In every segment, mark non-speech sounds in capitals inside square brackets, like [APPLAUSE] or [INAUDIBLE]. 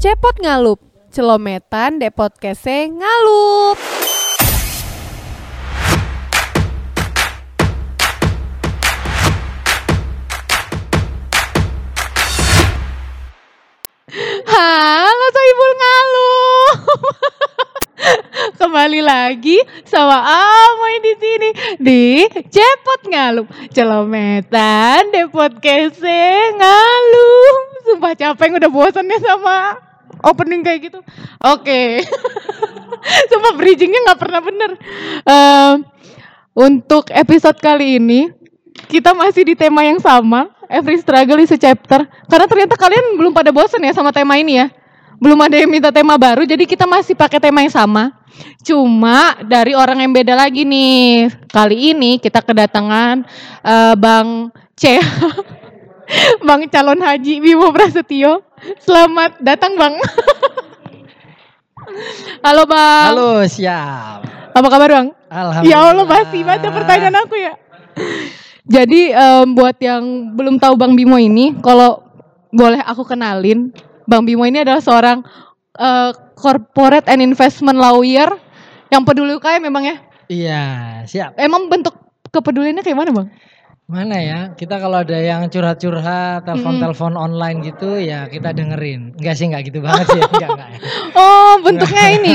Cepot ngalup, celometan de podcast ngalup. Halo Sohibul ngalup. [LAUGHS] Kembali lagi sama Amoy di sini di Cepot Ngalup, celometan de podcast ngalup. Sumpah capek udah bosan ya sama opening kayak gitu. Oke. [LAUGHS] Sumpah bridgingnya nggak pernah bener. Em, untuk episode kali ini kita masih di tema yang sama. Every struggle is a chapter. Karena ternyata kalian belum pada bosan ya sama tema ini ya. Belum ada yang minta tema baru, jadi kita masih pakai tema yang sama. Cuma dari orang yang beda lagi nih. Kali ini kita kedatangan eh, Bang C. [LAUGHS] [LAUGHS] Bang calon haji Bimo Prasetyo. Selamat datang Bang. [LAUGHS] Halo Bang. Halo, siap. Apa kabar Bang? Alhamdulillah. Ya Allah masih baca pertanyaan aku ya. Jadi em, buat yang belum tahu Bang Bimo ini, kalau boleh aku kenalin, Bang Bimo ini adalah seorang eh, corporate and investment lawyer yang peduli UKM memang ya. Iya, siap. Emang bentuk kepeduliannya kayak mana Bang? Mana ya? Kita kalau ada yang curhat-curhat, telepon-telepon online gitu ya kita dengerin. Enggak sih, enggak gitu banget sih. [LAUGHS] Enggak, enggak. ya. Oh bentuknya ini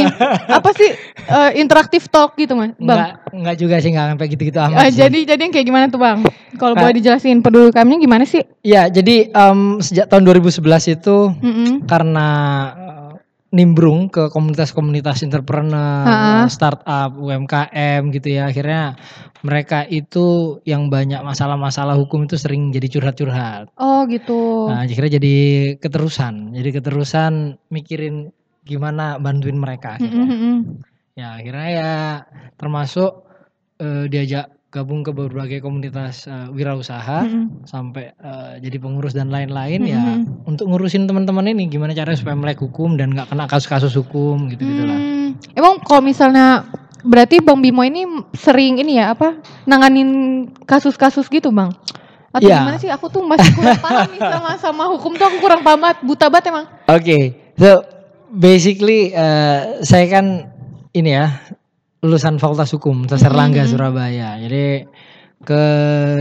apa sih eh, interaktif talk gitu Mas? Bang? Enggak, enggak juga sih, enggak sampai gitu-gitu amat sih. jadi jadi yang kayak gimana tuh Bang? Kalau boleh dijelasin peduli UKM-nya gimana sih? Iya, jadi em, sejak tahun 2011 itu Mm-mm. karena eh, nimbrung ke komunitas-komunitas entrepreneur, Ha-ha. startup, UMKM gitu ya. Akhirnya mereka itu yang banyak masalah-masalah hukum itu sering jadi curhat-curhat. Oh gitu. Nah, akhirnya jadi keterusan. Jadi keterusan mikirin gimana bantuin mereka. akhirnya. Ya, akhirnya ya termasuk eh, diajak gabung ke berbagai komunitas eh, wirausaha Mm-mm. sampai eh, jadi pengurus dan lain-lain ya Mm-mm. untuk ngurusin teman-teman ini gimana caranya supaya melek hukum dan nggak kena kasus-kasus hukum gitu gitulah. Hmm, Emang kalau misalnya berarti Bang Bimo ini sering ini ya apa nanganin kasus-kasus gitu Bang? Atau Iya. gimana sih? Aku tuh masih kurang paham nih sama sama hukum tuh aku kurang paham banget, buta banget emang. Oke, so basically eh, saya kan ini ya lulusan Fakultas Hukum Tes Erlangga Mhm. Surabaya. Jadi ke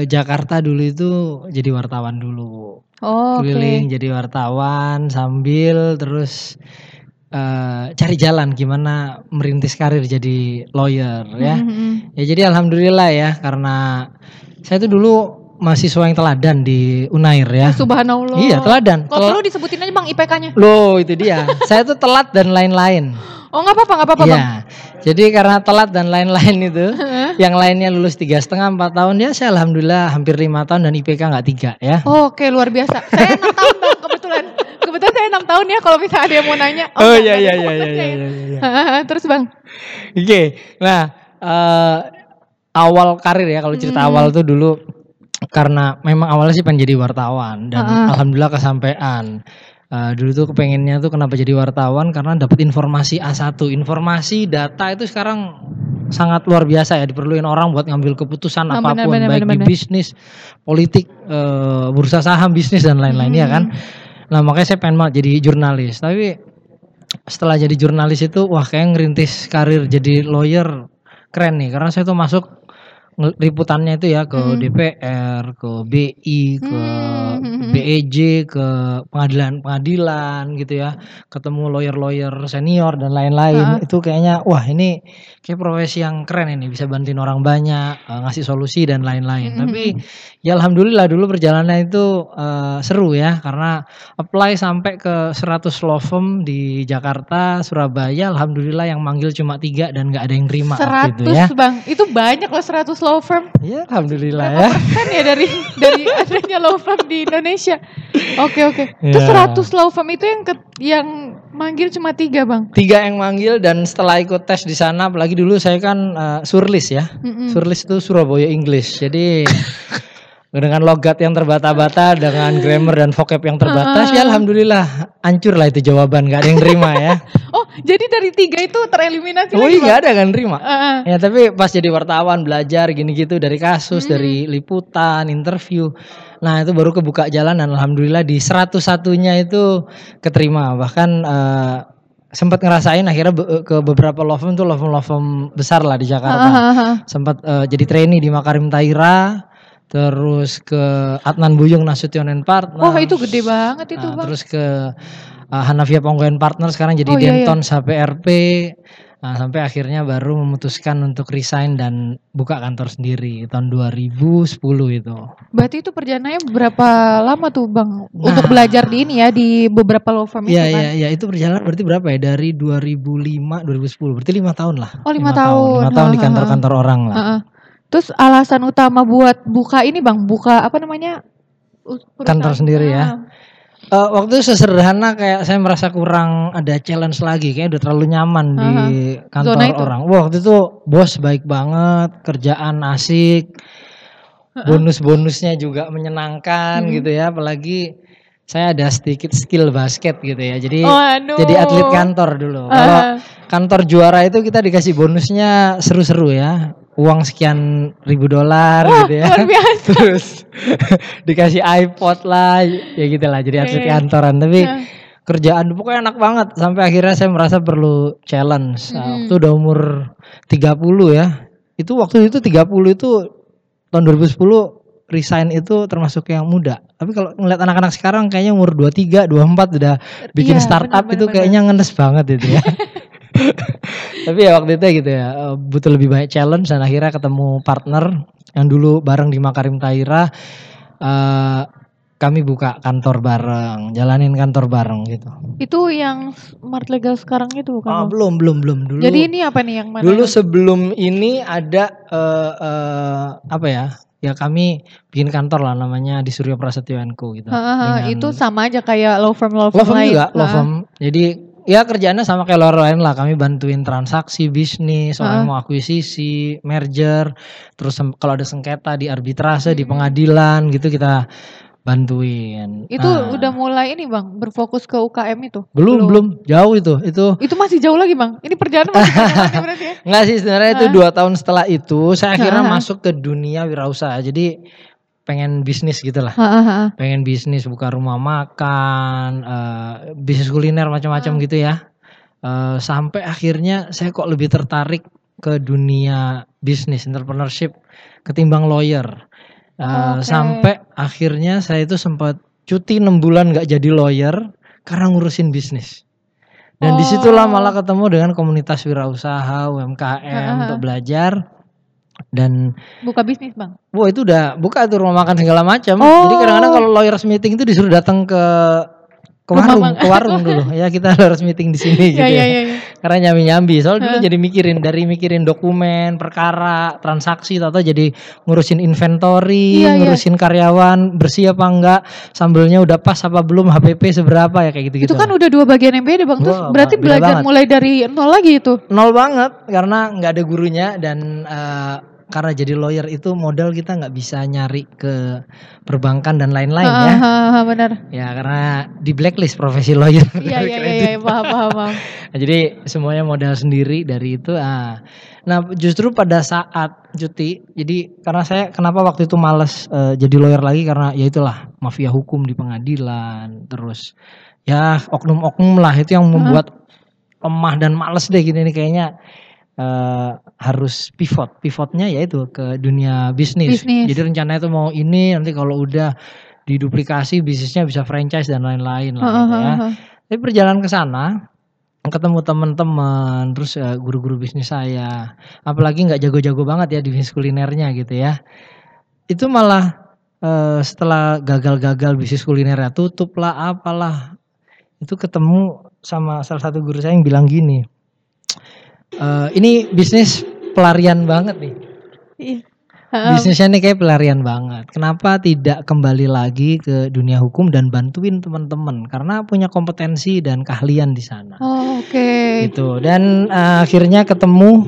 Jakarta dulu itu jadi wartawan dulu. Oh. Keliling jadi wartawan sambil terus eh, cari jalan gimana merintis karir jadi lawyer ya. Mhm. Ya jadi alhamdulillah ya karena saya tuh dulu mahasiswa yang teladan di Unair ya. Subhanallah. Iya, teladan. Kalau perlu disebutin aja Bang IPK-nya. Loh itu dia. [LAUGHS] saya tuh telat dan lain-lain. Oh, nggak apa-apa, nggak apa-apa, Bang. Iya. Jadi karena telat dan lain-lain itu, yang lainnya lulus tiga setengah empat tahun ya saya alhamdulillah hampir lima tahun dan IPK nggak tiga ya. Oh, Oke, luar biasa. Saya enam tahun Bang kebetulan. Kebetulan saya enam tahun ya kalau misalnya ada yang mau nanya. Oh, enggak, iya, iya, iya, iya, ya. iya, iya. Hahaha, Terus Bang. Oke, nah eh, awal karir ya kalau cerita Hmm. awal tuh dulu karena memang awalnya sih pengen jadi wartawan dan Ha-ha. alhamdulillah kesampaian. Eh, dulu tuh kepengennya tuh kenapa jadi wartawan karena dapat informasi A1, informasi data itu sekarang sangat luar biasa ya diperluin orang buat ngambil keputusan Ah, apa pun benar, benar, baik benar, di benar. bisnis, politik, eh, bursa saham, bisnis dan lain-lain ya kan. Nah makanya saya pengen banget jadi jurnalis. Tapi setelah jadi jurnalis itu wah kayak ngerintis karir jadi lawyer keren nih karena saya tuh masuk liputannya itu ya ke Hmm. DPR, ke BI, ke Hmm. BEJ, ke pengadilan-pengadilan gitu ya. Ketemu lawyer-lawyer senior dan lain-lain. Itu kayaknya wah ini kayak profesi yang keren ini bisa bantuin orang banyak, eh, ngasih solusi dan lain-lain. Hmm. Tapi ya alhamdulillah dulu perjalanannya itu eh, seru ya karena apply sampai ke 100 law firm di Jakarta, Surabaya. Alhamdulillah yang manggil cuma tiga dan nggak ada yang terima waktu 100 itu ya. Bang. Itu banyak loh 100 law firm. Ya alhamdulillah ya. persen ya dari [LAUGHS] dari adanya law firm di Indonesia? Oke oke. Terus Ya. 100 law firm itu yang ke- yang manggil cuma tiga bang. Tiga yang manggil dan setelah ikut tes di sana, apalagi dulu saya kan eh, surlis ya. Mm-mm. Surlis itu Surabaya English. Jadi dengan logat yang terbata-bata, dengan grammar dan vocab yang terbatas, ya alhamdulillah hancur lah itu jawaban, nggak ada yang terima ya. [LAUGHS] Oh jadi dari tiga itu tereliminasi Oh iya ada kan terima. Heeh. Ya tapi pas jadi wartawan belajar gini gitu dari kasus, dari liputan, interview, Nah itu baru kebuka jalan dan alhamdulillah di 101 nya itu keterima bahkan eh, sempat ngerasain akhirnya be- ke beberapa law firm tuh law firm law firm besar lah di Jakarta. Hahaha. sempat eh, jadi trainee di Makarim Taira terus ke Adnan Buyung Nasution and Partners. Wah itu gede banget itu Nah, bang. terus ke uh, Hanafia Ponggoen Partner sekarang jadi Oh, iya, iya. Denton HPRP. Nah, sampai akhirnya baru memutuskan untuk resign dan buka kantor sendiri tahun 2010 itu. Berarti itu perjalanannya berapa lama tuh bang Nah. untuk belajar di ini ya di beberapa law firm Iya kan? iya iya itu berjalan berarti berapa ya dari 2005 2010 berarti lima tahun lah. Oh, lima Lima tahun. Lima tahun di Ha, ha, ha. kantor-kantor orang lah. Terus alasan utama buat buka ini bang, buka apa namanya? Kantor sendiri ya. Eh, waktu itu sesederhana kayak saya merasa kurang ada challenge lagi kayak udah terlalu nyaman di kantor Zona itu. orang. Wah, waktu itu bos baik banget, kerjaan asik, bonus-bonusnya juga menyenangkan Mhm. gitu ya, apalagi saya ada sedikit skill basket gitu ya. Jadi Waduh. jadi atlet kantor dulu. Kalau Ah. kantor juara itu kita dikasih bonusnya seru-seru ya. Uang sekian ribu dolar gitu ya. Luar biasa. [LAUGHS] Terus [LAUGHS] dikasih iPod lah, ya gitu lah. Jadi atlet kantoran. Tapi Ah. kerjaan pokoknya enak banget. Sampai akhirnya saya merasa perlu challenge. Nah, Mm-mm. waktu udah umur 30 ya. Itu waktu itu 30 itu tahun 2010 resign itu termasuk yang muda. Tapi kalau ngeliat anak-anak sekarang kayaknya umur 23, 24 udah bikin Iya, startup benar, itu benar, kayaknya ngenes banget itu ya. [LAUGHS] Tapi ya waktu itu gitu ya eh, butuh lebih banyak challenge dan akhirnya ketemu partner yang dulu bareng di Makarim Taira eh kami buka kantor bareng, jalanin kantor bareng gitu. Itu yang smart legal sekarang itu bukan? Ah, Bang? belum belum belum dulu. Jadi ini apa nih yang mana? dulu sebelum ini ada eh eh, apa ya? Ya kami bikin kantor lah namanya di Suryo Prasetyo Co gitu. Hahaha, Dengan- itu sama aja kayak law firm law firm, law firm lain. juga, law Ha. firm. Jadi ya kerjaannya sama kayak lawyer lain lah. Kami bantuin transaksi bisnis, soal Ah. mau akuisisi, merger, terus kalau ada sengketa di arbitrase, di Hmm. pengadilan gitu kita bantuin. Itu Nah, udah mulai ini bang, berfokus ke UKM itu. belum belum jauh itu itu Itu masih jauh lagi bang. Ini perjalanan masih [LAUGHS] berarti ya. Enggak sih sebenarnya itu dua tahun setelah itu saya akhirnya masuk ke dunia wirausaha. Jadi pengen bisnis gitu lah. Hahaha. Pengen bisnis buka rumah makan, eh, bisnis kuliner macam-macam gitu ya. Eh, sampai akhirnya saya kok lebih tertarik ke dunia bisnis entrepreneurship ketimbang lawyer. Eh, Oke. Sampai akhirnya saya itu sempat cuti 6 bulan nggak jadi lawyer karena ngurusin bisnis. Dan di situlah Oh. malah ketemu dengan komunitas wirausaha UMKM Ah. untuk belajar dan Buka bisnis bang. wah itu udah buka tuh rumah makan segala macam. Oh. Jadi kadang-kadang kalau lawyers meeting itu disuruh datang ke ke warung, ke warung dulu. [LAUGHS] Ya kita lawyers meeting di sini [LAUGHS] gitu Iya ya. iya iya. Karena nyambi-nyambi. Soalnya dulu jadi mikirin dari mikirin dokumen, perkara, transaksi atau jadi ngurusin inventory, iya. ngurusin karyawan, bersih apa enggak, sambelnya udah pas apa belum, HPP seberapa ya kayak gitu-gitu. Itu kan udah dua bagian yang beda bang. Terus Wah, berarti belajar banget. mulai dari nol lagi itu. nol banget karena nggak ada gurunya dan eh, karena jadi lawyer itu modal kita nggak bisa nyari ke perbankan dan lain-lain ya. Hahaha, benar. Ya karena di blacklist profesi lawyer. Iya iya iya iya paham paham paham. Nah, jadi semuanya modal sendiri dari itu. Ah. Nah justru pada saat cuti, jadi karena saya kenapa waktu itu males eh, jadi lawyer lagi karena ya itulah mafia hukum di pengadilan, terus ya oknum-oknum lah itu yang membuat lemah dan males deh gini nih kayaknya eh, harus pivot. Pivotnya yaitu ke dunia bisnis. Bisnis. Jadi rencananya itu mau ini nanti kalau udah diduplikasi bisnisnya bisa franchise dan lain-lain lah gitu ya. Tapi perjalanan ke sana ketemu teman-teman terus eh, guru-guru bisnis saya apalagi nggak jago-jago banget ya di bisnis kulinernya gitu ya itu malah eh, setelah gagal-gagal bisnis kulinernya tutup lah apalah itu ketemu sama salah satu guru saya yang bilang gini "Eh, ini bisnis pelarian banget nih Iya. Bisnisnya nih kayak pelarian banget. Kenapa tidak kembali lagi ke dunia hukum dan bantuin teman-teman? Karena punya kompetensi dan keahlian di sana. Oh, Oke. Gitu. Dan eh, akhirnya ketemu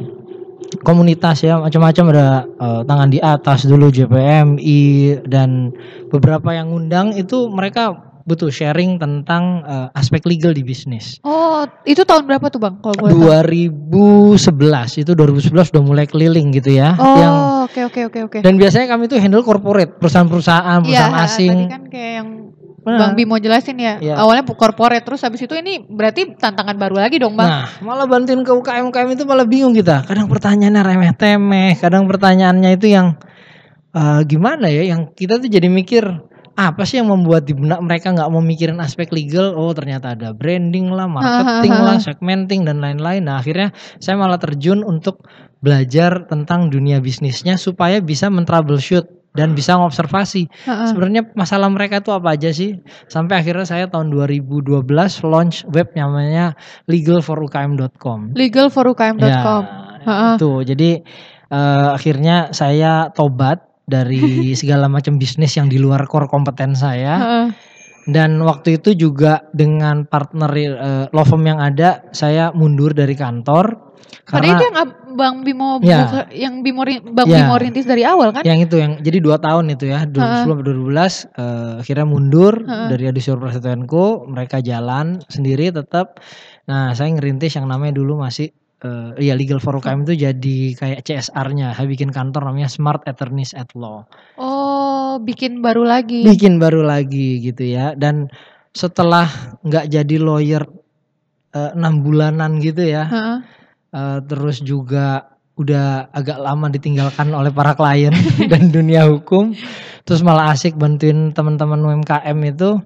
komunitas ya macam-macam ada eh, tangan di atas dulu JPMI dan beberapa yang ngundang itu mereka betul sharing tentang eh, aspek legal di bisnis. Oh, itu tahun berapa tuh bang? Kalau boleh tahu? 2011 itu 2011 udah mulai keliling gitu ya. Oh, Yang oke oke oke oke. dan biasanya kami tuh handle corporate, perusahaan-perusahaan, perusahaan Iya, asing. Tadi kan kayak yang Benar. Bang Bimo jelasin ya. Iya. Awalnya corporate terus habis itu ini berarti tantangan baru lagi dong bang. Nah, malah bantuin ke UKM UKM itu malah bingung kita. Kadang pertanyaannya remeh temeh, kadang pertanyaannya itu yang eh, gimana ya? Yang kita tuh jadi mikir apa sih yang membuat di benak mereka nggak mau mikirin aspek legal? Oh ternyata ada branding lah, marketing lah, segmenting dan lain-lain. Nah akhirnya saya malah terjun untuk belajar tentang dunia bisnisnya supaya bisa men-troubleshoot dan bisa ngobservasi sebenarnya masalah mereka itu apa aja sih sampai akhirnya saya tahun 2012 launch web namanya legalforukm.com Legalforukm.com. Ya, Heeh. itu jadi eh, akhirnya saya tobat dari [LAUGHS] segala macam bisnis yang di luar core kompeten saya dan waktu itu juga dengan partner eh, law firm yang ada saya mundur dari kantor karena itu yang Bang Bimo Ya. buka- yang Bimo Bang Ya. Bimo rintis dari awal kan? yang itu yang jadi dua tahun itu ya 2010 sampai 2012 eh, akhirnya mundur Heeh. dari Adisur Prasetyoenko mereka jalan sendiri tetap nah saya ngerintis yang namanya dulu masih eh, ya legal for UKM itu jadi kayak CSR-nya bikin kantor namanya Smart Attorneys at Law Oh, bikin baru lagi. bikin baru lagi gitu ya dan setelah nggak jadi lawyer eh, enam bulanan gitu ya Heeh. Eh, terus juga udah agak lama ditinggalkan oleh para klien [LAUGHS] dan dunia hukum terus malah asik bantuin teman-teman UMKM itu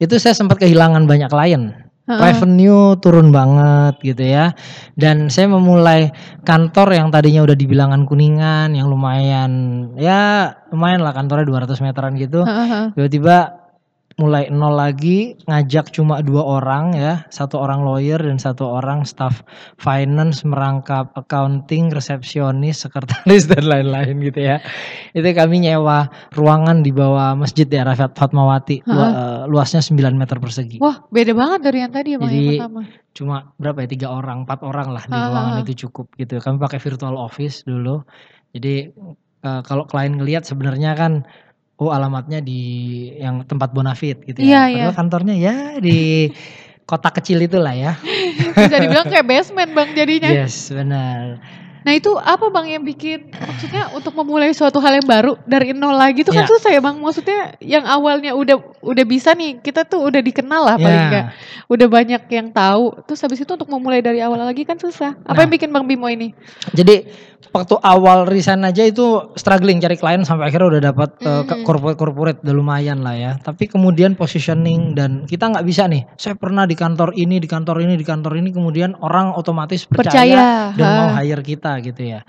itu saya sempat kehilangan banyak klien Heeh. revenue turun banget gitu ya dan saya memulai kantor yang tadinya udah di bilangan kuningan yang lumayan ya lumayan lah kantornya 200 meteran gitu Heeh, heeh. tiba-tiba mulai nol lagi ngajak cuma dua orang ya satu orang lawyer dan satu orang staff finance merangkap accounting resepsionis sekretaris [LAUGHS] dan lain-lain gitu ya. Itu kami nyewa ruangan di bawah masjid ya Rafat Fatmawati. Lu- eh, luasnya 9 meter persegi. Wah, beda banget dari yang tadi ya Bang yang Jadi, pertama. cuma berapa ya tiga orang empat orang lah di Ah, ruangan itu cukup gitu. Kami pakai virtual office dulu. Jadi eh, kalau klien ngelihat sebenarnya kan oh alamatnya di yang tempat Bonafit gitu Iya, ya iya. padahal kantornya ya di kota kecil itulah ya [LAUGHS] Bisa dibilang kayak basement Bang jadinya. yes benar Nah itu apa bang yang bikin maksudnya untuk memulai suatu hal yang baru dari nol lagi itu kan Ya. susah ya bang. Maksudnya yang awalnya udah udah bisa nih kita tuh udah dikenal lah paling enggak. Udah banyak yang tahu. Terus habis itu untuk memulai dari awal lagi kan susah. Apa Nah. yang bikin bang Bimo ini? Jadi waktu awal resign aja itu struggling cari klien sampai akhirnya udah dapat uh, Mm. corporate corporate udah lumayan lah ya. Tapi kemudian positioning dan kita nggak bisa nih. Saya pernah di kantor ini, di kantor ini, di kantor ini kemudian orang otomatis percaya, Percaya. dan ha. mau hire kita gitu ya.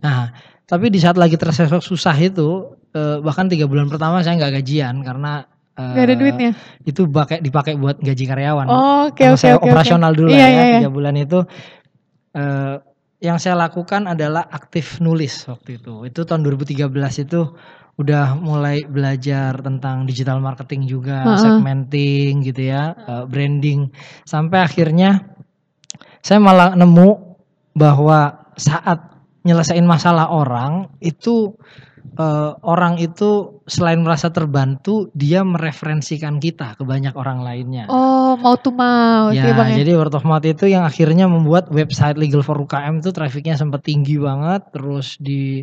Nah, tapi di saat lagi tersesok susah itu eh, bahkan tiga bulan pertama saya nggak gajian karena eh, Gak ada duitnya. itu pakai dipakai buat gaji karyawan. Oh, oke Karena oke saya oke. operasional oke. dulu Iya, lah iya, ya iya. tiga bulan itu eh, yang saya lakukan adalah aktif nulis waktu itu itu tahun 2013 itu udah mulai belajar tentang digital marketing juga Heeh. segmenting gitu ya eh, branding sampai akhirnya saya malah nemu bahwa saat nyelesain masalah orang itu eh, orang itu selain merasa terbantu dia mereferensikan kita ke banyak orang lainnya Oh mau tuh mau Ya, bang ya. jadi word of mouth itu yang akhirnya membuat website Legal for UKM itu trafficnya sempat tinggi banget. Terus di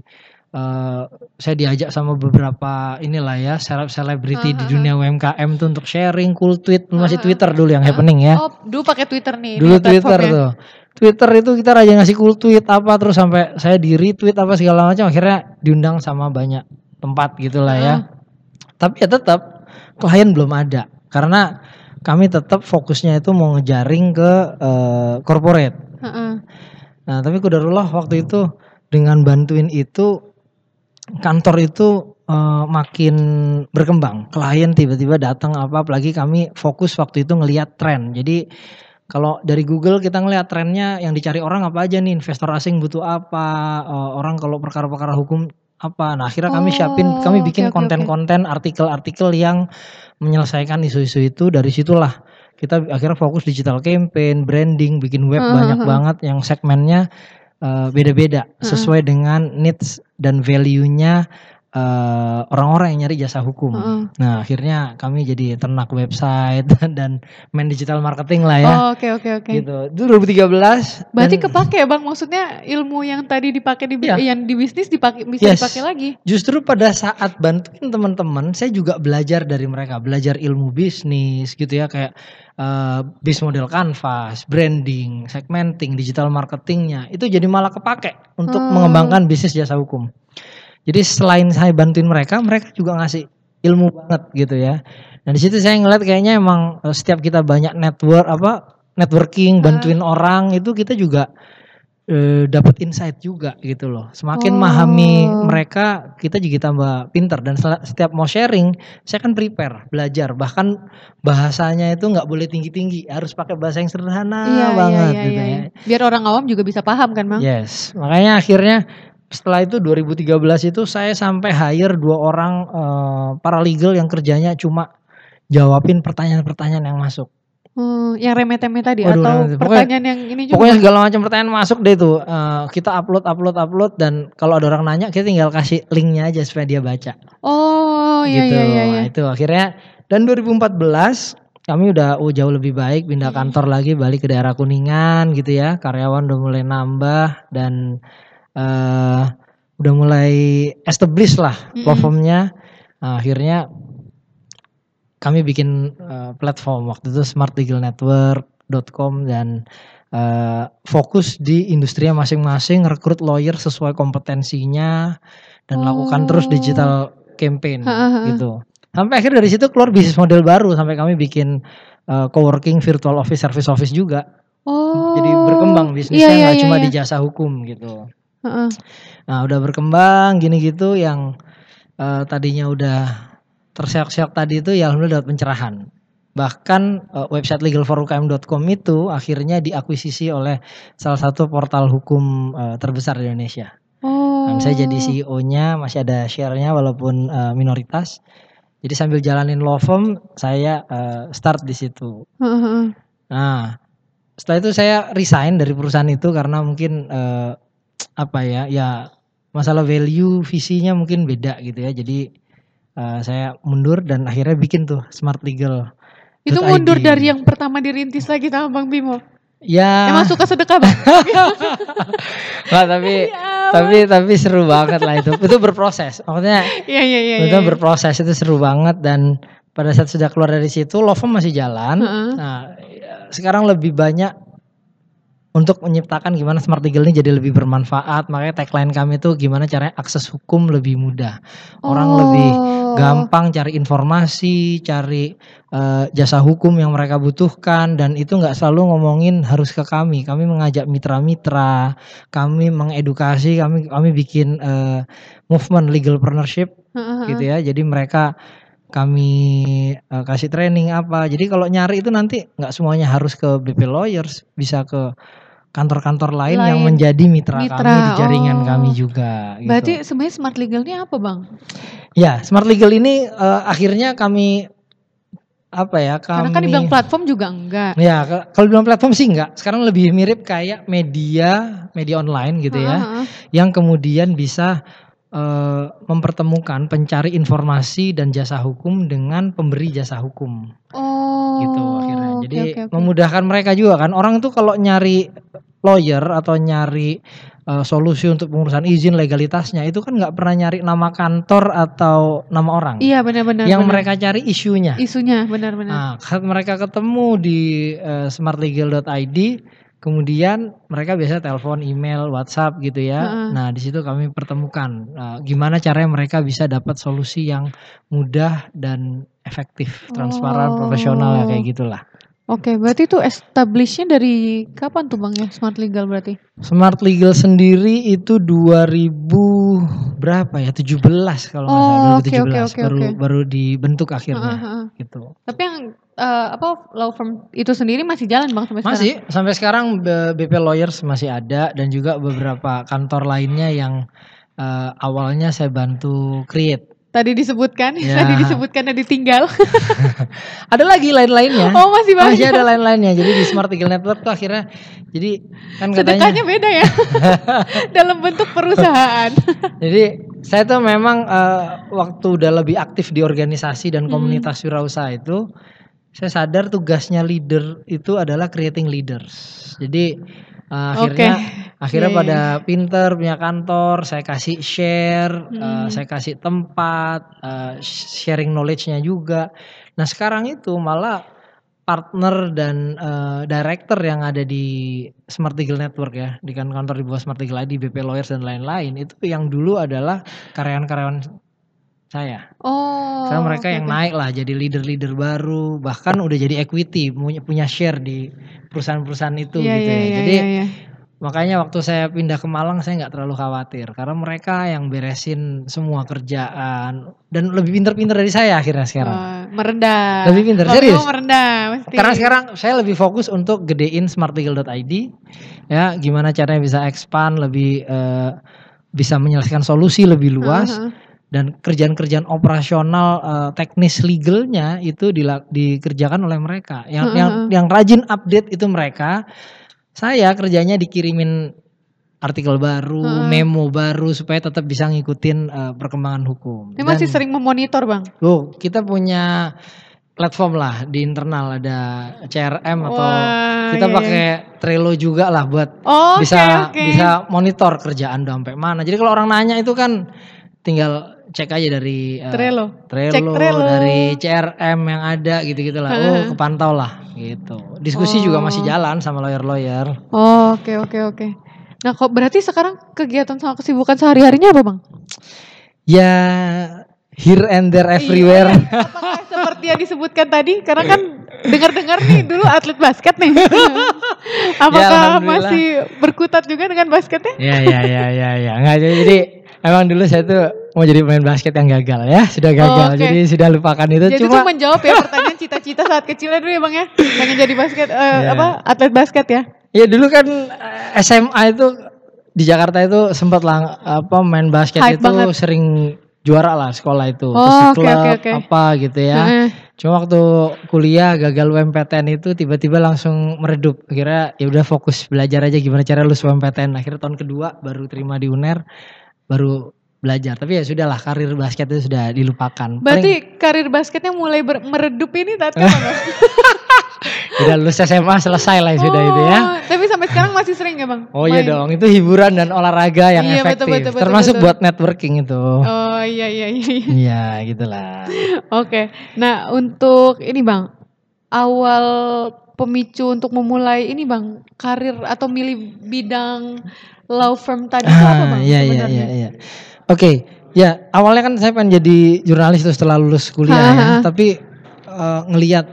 eh, saya diajak sama beberapa inilah ya seleb selebriti di Ah, ah, dunia UMKM tuh untuk sharing, cool tweet, masih Ah, ah, Twitter dulu yang happening ya. Oh dulu pakai Twitter nih. Dulu Twitter platformnya. tuh. Twitter itu kita raja ngasih cool tweet apa terus sampai saya di retweet apa segala macam akhirnya diundang sama banyak tempat gitulah ya. Ah. Tapi ya tetap klien belum ada karena kami tetap fokusnya itu mau ngejaring ke eh, corporate. Heeh. Nah, tapi kudarullah waktu itu dengan bantuin itu kantor itu eh, makin berkembang. Klien tiba-tiba datang apa apalagi kami fokus waktu itu ngelihat tren. Jadi kalau dari Google kita ngelihat trennya yang dicari orang apa aja nih? Investor asing butuh apa? Eh, orang kalau perkara-perkara hukum apa? Nah akhirnya kami siapin Oh, kami oke, bikin oke, oke. konten-konten artikel-artikel yang menyelesaikan isu-isu itu dari situlah. Kita akhirnya fokus digital campaign branding bikin web Heeh, banyak heeh. banget yang segmennya eh, beda-beda sesuai dengan needs dan value-nya eh, orang-orang yang nyari jasa hukum. Heeh. Nah, akhirnya kami jadi ternak website [LAUGHS] dan main digital marketing lah ya. Oh, oke oke oke. Gitu. Itu 2013. Berarti dan kepake ya bang, maksudnya ilmu yang tadi dipakai di Iya. yang di bisnis dipakai bisa Yes. dipakai lagi. justru pada saat bantuin teman-teman, saya juga belajar dari mereka, belajar ilmu bisnis gitu ya kayak eh, bis model canvas, branding, segmenting, digital marketingnya itu jadi malah kepake untuk Hmm. mengembangkan bisnis jasa hukum. Jadi selain saya bantuin mereka, mereka juga ngasih ilmu banget gitu ya. Nah di situ saya ngeliat kayaknya emang eh, setiap kita banyak network apa networking, bantuin orang itu kita juga eh, dapat insight juga gitu loh. Semakin Oh. memahami mereka, kita juga tambah pinter dan setiap mau sharing, saya kan prepare, belajar. Bahkan bahasanya itu nggak boleh tinggi-tinggi, harus pakai bahasa yang sederhana iya banget iya gitu iya, ya. iya. Biar orang awam juga bisa paham kan bang? Yes, makanya akhirnya setelah itu 2013 itu saya sampai hire dua orang eh, paralegal yang kerjanya cuma jawabin pertanyaan-pertanyaan yang masuk. Hmm, yang remeh-temeh tadi Waduh, atau. Pokoknya- pertanyaan yang ini juga? Pokoknya segala macam pertanyaan masuk deh tuh. Eh, kita upload, upload, upload dan kalau ada orang nanya kita tinggal kasih linknya aja supaya dia baca. Oh iya gitu. iya iya. iya. Nah, itu akhirnya dan 2014 kami udah oh, jauh lebih baik pindah kantor lagi balik ke daerah Kuningan gitu ya. Karyawan udah mulai nambah dan eh udah mulai establish lah Mm-mm. platformnya. Nah, akhirnya kami bikin eh, platform waktu itu smartlegalnetwork.com dan eh, fokus di industrinya masing-masing, rekrut lawyer sesuai kompetensinya dan lakukan terus Oh. digital campaign Ha, ha, ha. gitu. Sampai akhir dari situ keluar bisnis model baru sampai kami bikin eh, co-working virtual office service office juga. Oh. Jadi berkembang bisnisnya Iya, iya, nggak iya, cuma iya. di jasa hukum gitu. Heeh. Nah udah berkembang gini gitu yang eh, tadinya udah terseok-seok tadi itu ya alhamdulillah dapat pencerahan. Bahkan eh, website legalforukm.com itu akhirnya diakuisisi oleh salah satu portal hukum eh, terbesar di Indonesia. Oh. Nah, saya jadi CEO-nya masih ada share-nya walaupun eh, minoritas. Jadi sambil jalanin law firm saya eh, start di situ. Heeh. Nah, setelah itu saya resign dari perusahaan itu karena mungkin eh, apa ya, ya masalah value visinya mungkin beda gitu ya. Jadi eh, saya mundur dan akhirnya bikin tuh Smart Legal. Itu .id. mundur dari yang pertama dirintis lagi sama Bang Bimo. Ya, Emang suka sedekah bang? [LAUGHS] Nggak, tapi Ya tapi tapi seru banget lah itu. Itu berproses. Maksudnya Iya iya iya. itu iya. berproses itu seru banget dan pada saat sudah keluar dari situ, firm masih jalan. Heeh. Nah, ya, sekarang lebih banyak untuk menciptakan gimana smart legal ini jadi lebih bermanfaat. Makanya tagline kami itu gimana caranya akses hukum lebih mudah. Orang Oh. lebih gampang cari informasi, cari eh, jasa hukum yang mereka butuhkan dan itu nggak selalu ngomongin harus ke kami. Kami mengajak mitra-mitra, kami mengedukasi, kami kami bikin eh, movement legal partnership Heeh, heeh. gitu ya. Jadi mereka kami eh, kasih training apa. Jadi kalau nyari itu nanti nggak semuanya harus ke BP Lawyers, bisa ke kantor-kantor lain, yang Lain. menjadi mitra, Mitra, kami di jaringan oh. kami juga. Gitu. Berarti sebenarnya smart legal ini apa bang? ya Smart Legal ini eh, akhirnya kami apa ya kami Karena kan dibilang platform juga enggak. Ya, kalau bilang platform sih enggak. Sekarang lebih mirip kayak media, media online gitu ya, Heeh, heeh. yang kemudian bisa eh, mempertemukan pencari informasi dan jasa hukum dengan pemberi jasa hukum Oh. gitu akhirnya. Oke, Jadi oke, oke. memudahkan mereka juga kan. Orang tuh kalau nyari lawyer atau nyari eh, solusi untuk pengurusan izin legalitasnya itu kan nggak pernah nyari nama kantor atau nama orang. Iya benar-benar. yang benar. mereka cari isunya. isunya benar-benar. Nah, saat mereka ketemu di eh, smartlegal.id, kemudian mereka biasa telepon, email, WhatsApp gitu ya. Heeh. Nah, di situ kami pertemukan eh, gimana caranya mereka bisa dapat solusi yang mudah dan efektif, transparan, Oh. profesional ya kayak gitulah. Oke, berarti itu establishnya dari kapan tuh bang ya smart legal berarti? Smart Legal sendiri itu 2000 berapa ya? 17 kalau nggak salah, Oh, oke, 2017 oke, oke, baru oke. baru dibentuk akhirnya Heeh, heeh. gitu. Tapi yang eh, apa law firm itu sendiri masih jalan bang sampai sekarang? Masih sampai sekarang BP Lawyers masih ada dan juga beberapa kantor lainnya yang eh, awalnya saya bantu create. Tadi disebutkan, Ya. tadi disebutkan dan ditinggal. [LAUGHS] Ada lagi lain-lainnya. oh masih banyak. Masih ada lain-lainnya. Jadi di Smart Legal Network tuh akhirnya jadi kan katanya Sedekahnya beda ya. [LAUGHS] Dalam bentuk perusahaan. jadi saya tuh memang eh, waktu udah lebih aktif di organisasi dan Hmm. komunitas wirausaha itu, saya sadar tugasnya leader itu adalah creating leaders. Jadi eh, akhirnya akhirnya Iya, iya, pada pinter punya kantor, saya kasih share, eh, Hmm. saya kasih tempat, eh, sharing knowledge-nya juga. Nah sekarang itu malah partner dan eh, director yang ada di Smart Eagle Network ya, di kan kantor di bawah Smart Eagle ID, BP Lawyers dan lain-lain itu yang dulu adalah karyawan-karyawan saya. Oh. Sekarang mereka oke, yang naik lah jadi leader-leader baru, bahkan udah jadi equity, punya punya share di perusahaan-perusahaan itu Iya, gitu iya, ya. iya, Jadi iya, iya. makanya waktu saya pindah ke Malang saya nggak terlalu khawatir karena mereka yang beresin semua kerjaan dan lebih pinter-pinter dari saya akhirnya sekarang. Oh, merendah. Lebih pinter, Kalau serius. merendah mesti. Karena sekarang saya lebih fokus untuk gedein smarteagle.id ya, gimana caranya bisa expand lebih eh, bisa menyelesaikan solusi lebih luas Heeh. Dan kerjaan-kerjaan operasional eh, teknis legalnya itu dila- dikerjakan oleh mereka. Yang Heeh, yang heeh. yang rajin update itu mereka. Saya kerjanya dikirimin artikel baru, Heeh. memo baru supaya tetap bisa ngikutin eh, perkembangan hukum. Ini masih Dan- sering memonitor bang. Loh, kita punya platform lah di internal ada CRM atau Wah, kita iya, pakai Trello juga lah buat Oh, bisa oke. bisa monitor kerjaan udah sampai mana. Jadi kalau orang nanya itu kan tinggal cek aja dari eh, Trello. Trello, Cek Trello. dari CRM yang ada gitu-gitu lah. Oh, Heeh. kepantau lah gitu. Diskusi juga masih Oh. jalan sama lawyer-lawyer. Oh, oke oke oke. Nah, kok berarti sekarang kegiatan sama kesibukan sehari-harinya apa bang? Ya here and there everywhere. Iya, apakah seperti yang disebutkan tadi? Karena kan dengar-dengar nih dulu atlet basket nih. [LAUGHS] Apakah Ya, masih berkutat juga dengan basketnya? Ya ya ya ya ya nggak jadi emang dulu saya tuh mau jadi pemain basket yang gagal ya sudah gagal Oh, oke. jadi sudah lupakan itu Jadi cuma tuh menjawab ya pertanyaan cita-cita saat kecilnya dulu ya bang ya, pengen jadi basket, eh, Iya. apa atlet basket ya? ya dulu kan eh, SMA itu di Jakarta itu sempat lah apa main basket Hype itu banget. sering juara lah sekolah itu Oh, Terus klub oke, oke. apa gitu ya Heeh. cuma waktu kuliah gagal UMPTN itu tiba-tiba langsung meredup akhirnya ya udah fokus belajar aja gimana cara lulus UMPTN akhirnya tahun kedua baru terima di UNER baru belajar tapi ya sudahlah karir basket itu sudah dilupakan Paling- Berarti karir basketnya mulai ber- meredup ini bang? [LAUGHS] Udah lulus SMA selesai lah sudah itu ya. Oh, Tapi sampai sekarang masih sering ya bang? Oh iya Main? dong, itu hiburan dan olahraga yang Iya, efektif. betul, betul, betul, Termasuk betul. buat networking itu. Oh iya iya iya. iya. [LAUGHS] Iya, gitulah. Oke. Nah untuk ini bang, awal pemicu untuk memulai ini bang, karir atau milih bidang law firm tadi itu apa Ah, bang? iya iya iya iya. Oke, ya awalnya kan saya pengen jadi jurnalis tuh setelah lulus kuliah Ha, ya, ha, ha. tapi eh, ngelihat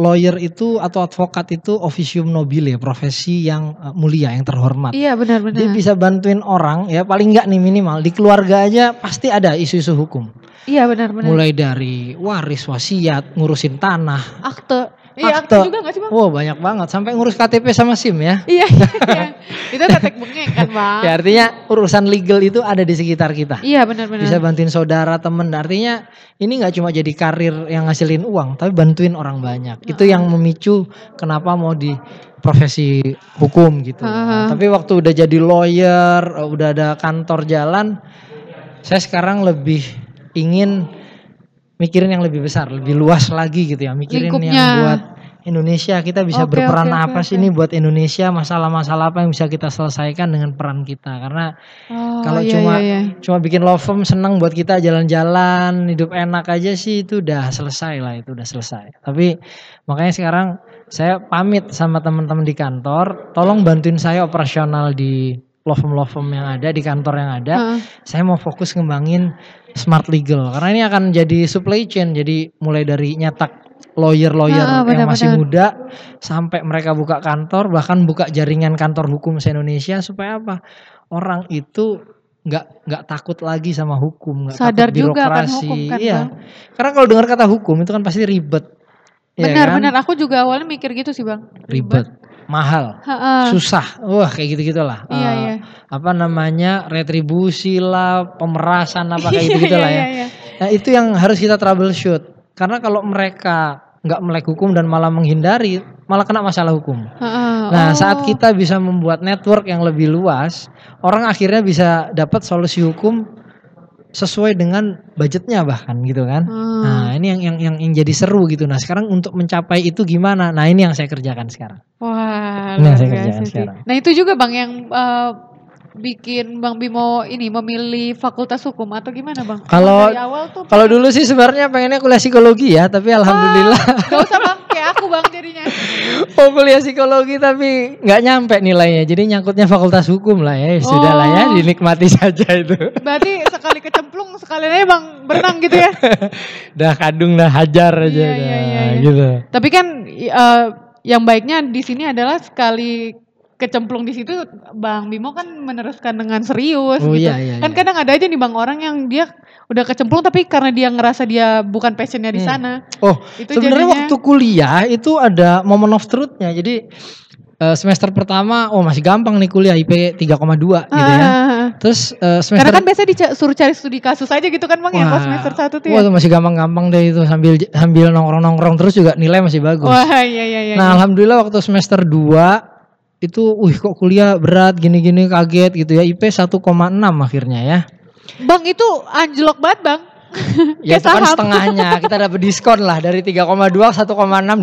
lawyer itu atau advokat itu officium nobile ya, profesi yang eh, mulia, yang terhormat. Iya benar-benar. Dia bisa bantuin orang ya paling enggak nih minimal di keluarga aja pasti ada isu-isu hukum. Iya benar-benar. Mulai dari waris, wasiat, ngurusin tanah, Akte. Iya akte juga gak sih bang? Wow banyak banget sampai ngurus KTP sama SIM ya. [LAUGHS] Iya, iya, iya. [LAUGHS] Itu tetek bengek kan bang? Ya artinya urusan legal itu ada di sekitar kita. Iya benar-benar. Bisa bantuin saudara, temen. Artinya ini nggak cuma jadi karir yang ngasilin uang, tapi bantuin orang banyak. Itu yang memicu kenapa mau di profesi hukum gitu. Ha, ha. Tapi waktu udah jadi lawyer, udah ada kantor jalan, saya sekarang lebih ingin mikirin yang lebih besar, lebih luas lagi gitu ya. Mikirin Lingkupnya. yang buat Indonesia kita bisa Oke, berperan oke, apa sih oke. nih buat Indonesia masalah-masalah apa yang bisa kita selesaikan dengan peran kita karena Oh, kalau iya, cuma iya, iya. cuma bikin law firm seneng buat kita jalan-jalan hidup enak aja sih itu udah selesai lah itu udah selesai tapi makanya sekarang saya pamit sama teman-teman di kantor tolong bantuin saya operasional di law firm law firm yang ada di kantor yang ada Heeh. saya mau fokus ngembangin smart legal karena ini akan jadi supply chain jadi mulai dari nyetak lawyer-lawyer Ah, yang masih muda sampai mereka buka kantor bahkan buka jaringan kantor hukum se Indonesia supaya apa orang itu nggak nggak takut lagi sama hukum nggak Sadar takut juga birokrasi hukum kan, iya Bang? karena kalau dengar kata hukum itu kan pasti ribet Iya Benar kan? benar aku juga awalnya mikir gitu sih bang. ribet mahal Heeh. susah wah kayak gitu gitulah Iya iya. apa namanya retribusi lah pemerasan apa kayak gitu [LAUGHS] Iya, gitulah iya, ya iya. Nah itu yang harus kita troubleshoot. Karena kalau mereka nggak melek hukum dan malah menghindari, malah kena masalah hukum. Heeh. Nah Oh. saat kita bisa membuat network yang lebih luas, orang akhirnya bisa dapat solusi hukum sesuai dengan budgetnya bahkan gitu kan. Hmm. Nah, ini yang, yang yang yang jadi seru gitu. Nah, sekarang untuk mencapai itu gimana? Nah, ini yang saya kerjakan sekarang. Wah, Ini yang saya kerjakan sih. sekarang. Nah itu juga bang yang eh, bikin bang Bimo ini memilih fakultas hukum atau gimana bang? Kalau- Kalau dulu sih sebenarnya pengennya kuliah psikologi ya, tapi alhamdulillah gak usah bang, kayak aku bang jadinya. mau [LAUGHS] kuliah psikologi tapi nggak nyampe nilainya. Jadi nyangkutnya fakultas hukum lah ya. Sudah lah ya, Oh. dinikmati saja itu. Berarti sekali kecemplung sekalian aja bang berenang gitu ya. [LAUGHS] Dah kadung dah hajar aja Iya, dah, iya, iya, iya. gitu. Tapi kan eh, yang baiknya di sini adalah sekali kecemplung di situ Bang Bimo kan meneruskan dengan serius Oh, gitu. iya, iya, kan iya. kadang ada aja nih Bang orang yang dia udah kecemplung tapi karena dia ngerasa dia bukan passionnya di Hmm. sana. Oh, Itu sebenarnya jadinya- waktu kuliah itu ada moment of truth-nya. Jadi eh, semester pertama oh masih gampang nih kuliah IP 3,2 gitu ya. Ah, Terus eh, semester Karena kan biasanya disuruh cari studi kasus aja gitu kan Bang ya pas semester 1 tuh Wah, ya. itu masih gampang-gampang deh itu sambil sambil nongkrong-nongkrong terus juga nilai masih bagus. Wah iya iya iya. nah, iya. alhamdulillah waktu semester 2 itu wih kok kuliah berat gini-gini kaget gitu ya. IP 1,6 akhirnya ya. Bang itu anjlok banget Bang. [LAUGHS] Ya itu kan setengahnya. Kita dapat diskon lah dari 3,2 1,6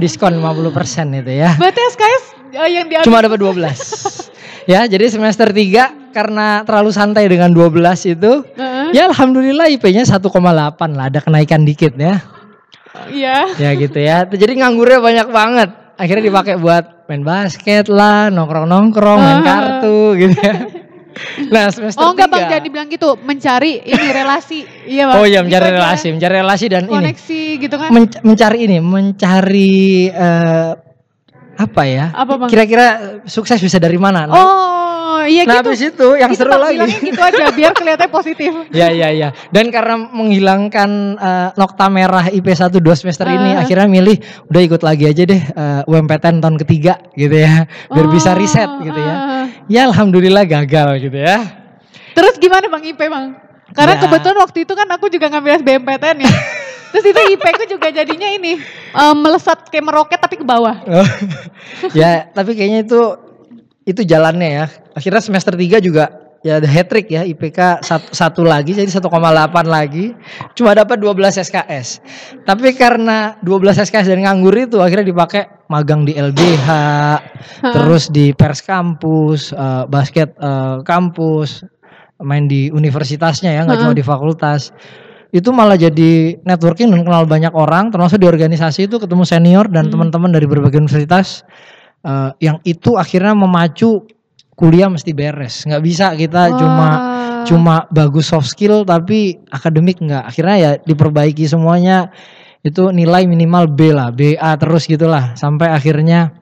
diskon 50% itu ya. Berarti SKS eh, yang diambil Cuma dapat 12. ya, jadi semester 3 karena terlalu santai dengan 12 itu Heeh. ya alhamdulillah IP-nya 1,8 lah, ada kenaikan dikit ya. Iya. Ya gitu ya. Jadi nganggurnya banyak banget. Akhirnya dipakai buat main basket lah, nongkrong-nongkrong, main Ah. kartu gitu ya. Nah, semester Oh enggak bang, tiga- jangan dibilang gitu. Mencari ini relasi. Iya bang. Oh iya, mencari Itu aja. relasi, mencari relasi dan ini Koneksi gitu kan. Men- mencari ini, mencari eh, apa ya? Apa, Bang? Kira-kira sukses bisa dari mana? Nah, oh iya nah gitu. habis itu yang Itu, seru Bang, lagi. gitu aja biar kelihatannya positif. [LAUGHS] Ya ya ya. Dan karena menghilangkan eh, nokta merah IP 1 2 semester ini Ah. akhirnya milih udah ikut lagi aja deh eh, UMPTN tahun ketiga gitu ya. Biar bisa Oh, riset gitu ya. ah. Ya alhamdulillah gagal gitu ya. Terus gimana bang IP bang? Karena Ya. kebetulan waktu itu kan aku juga ngambil SBMPTN ya. [LAUGHS] Terus itu IP ku juga jadinya ini eh, melesat kayak meroket tapi ke bawah. Oh. [LAUGHS] ya, tapi kayaknya itu itu jalannya ya. Akhirnya semester 3 juga ya ada hat trick ya IPK satu, satu lagi jadi 1,8 lagi. Cuma dapat 12 SKS. Tapi karena 12 SKS dan nganggur itu akhirnya dipakai magang di LBH, terus di pers kampus, eh, basket eh, kampus, main di universitasnya ya, nggak cuma di fakultas. Itu malah jadi networking dan kenal banyak orang, termasuk di organisasi itu ketemu senior dan teman-teman dari berbagai universitas eh, yang itu akhirnya memacu kuliah mesti beres. Nggak bisa kita cuma Wah. cuma bagus soft skill tapi akademik nggak. Akhirnya ya diperbaiki semuanya. Itu nilai minimal B lah, BA terus gitulah sampai akhirnya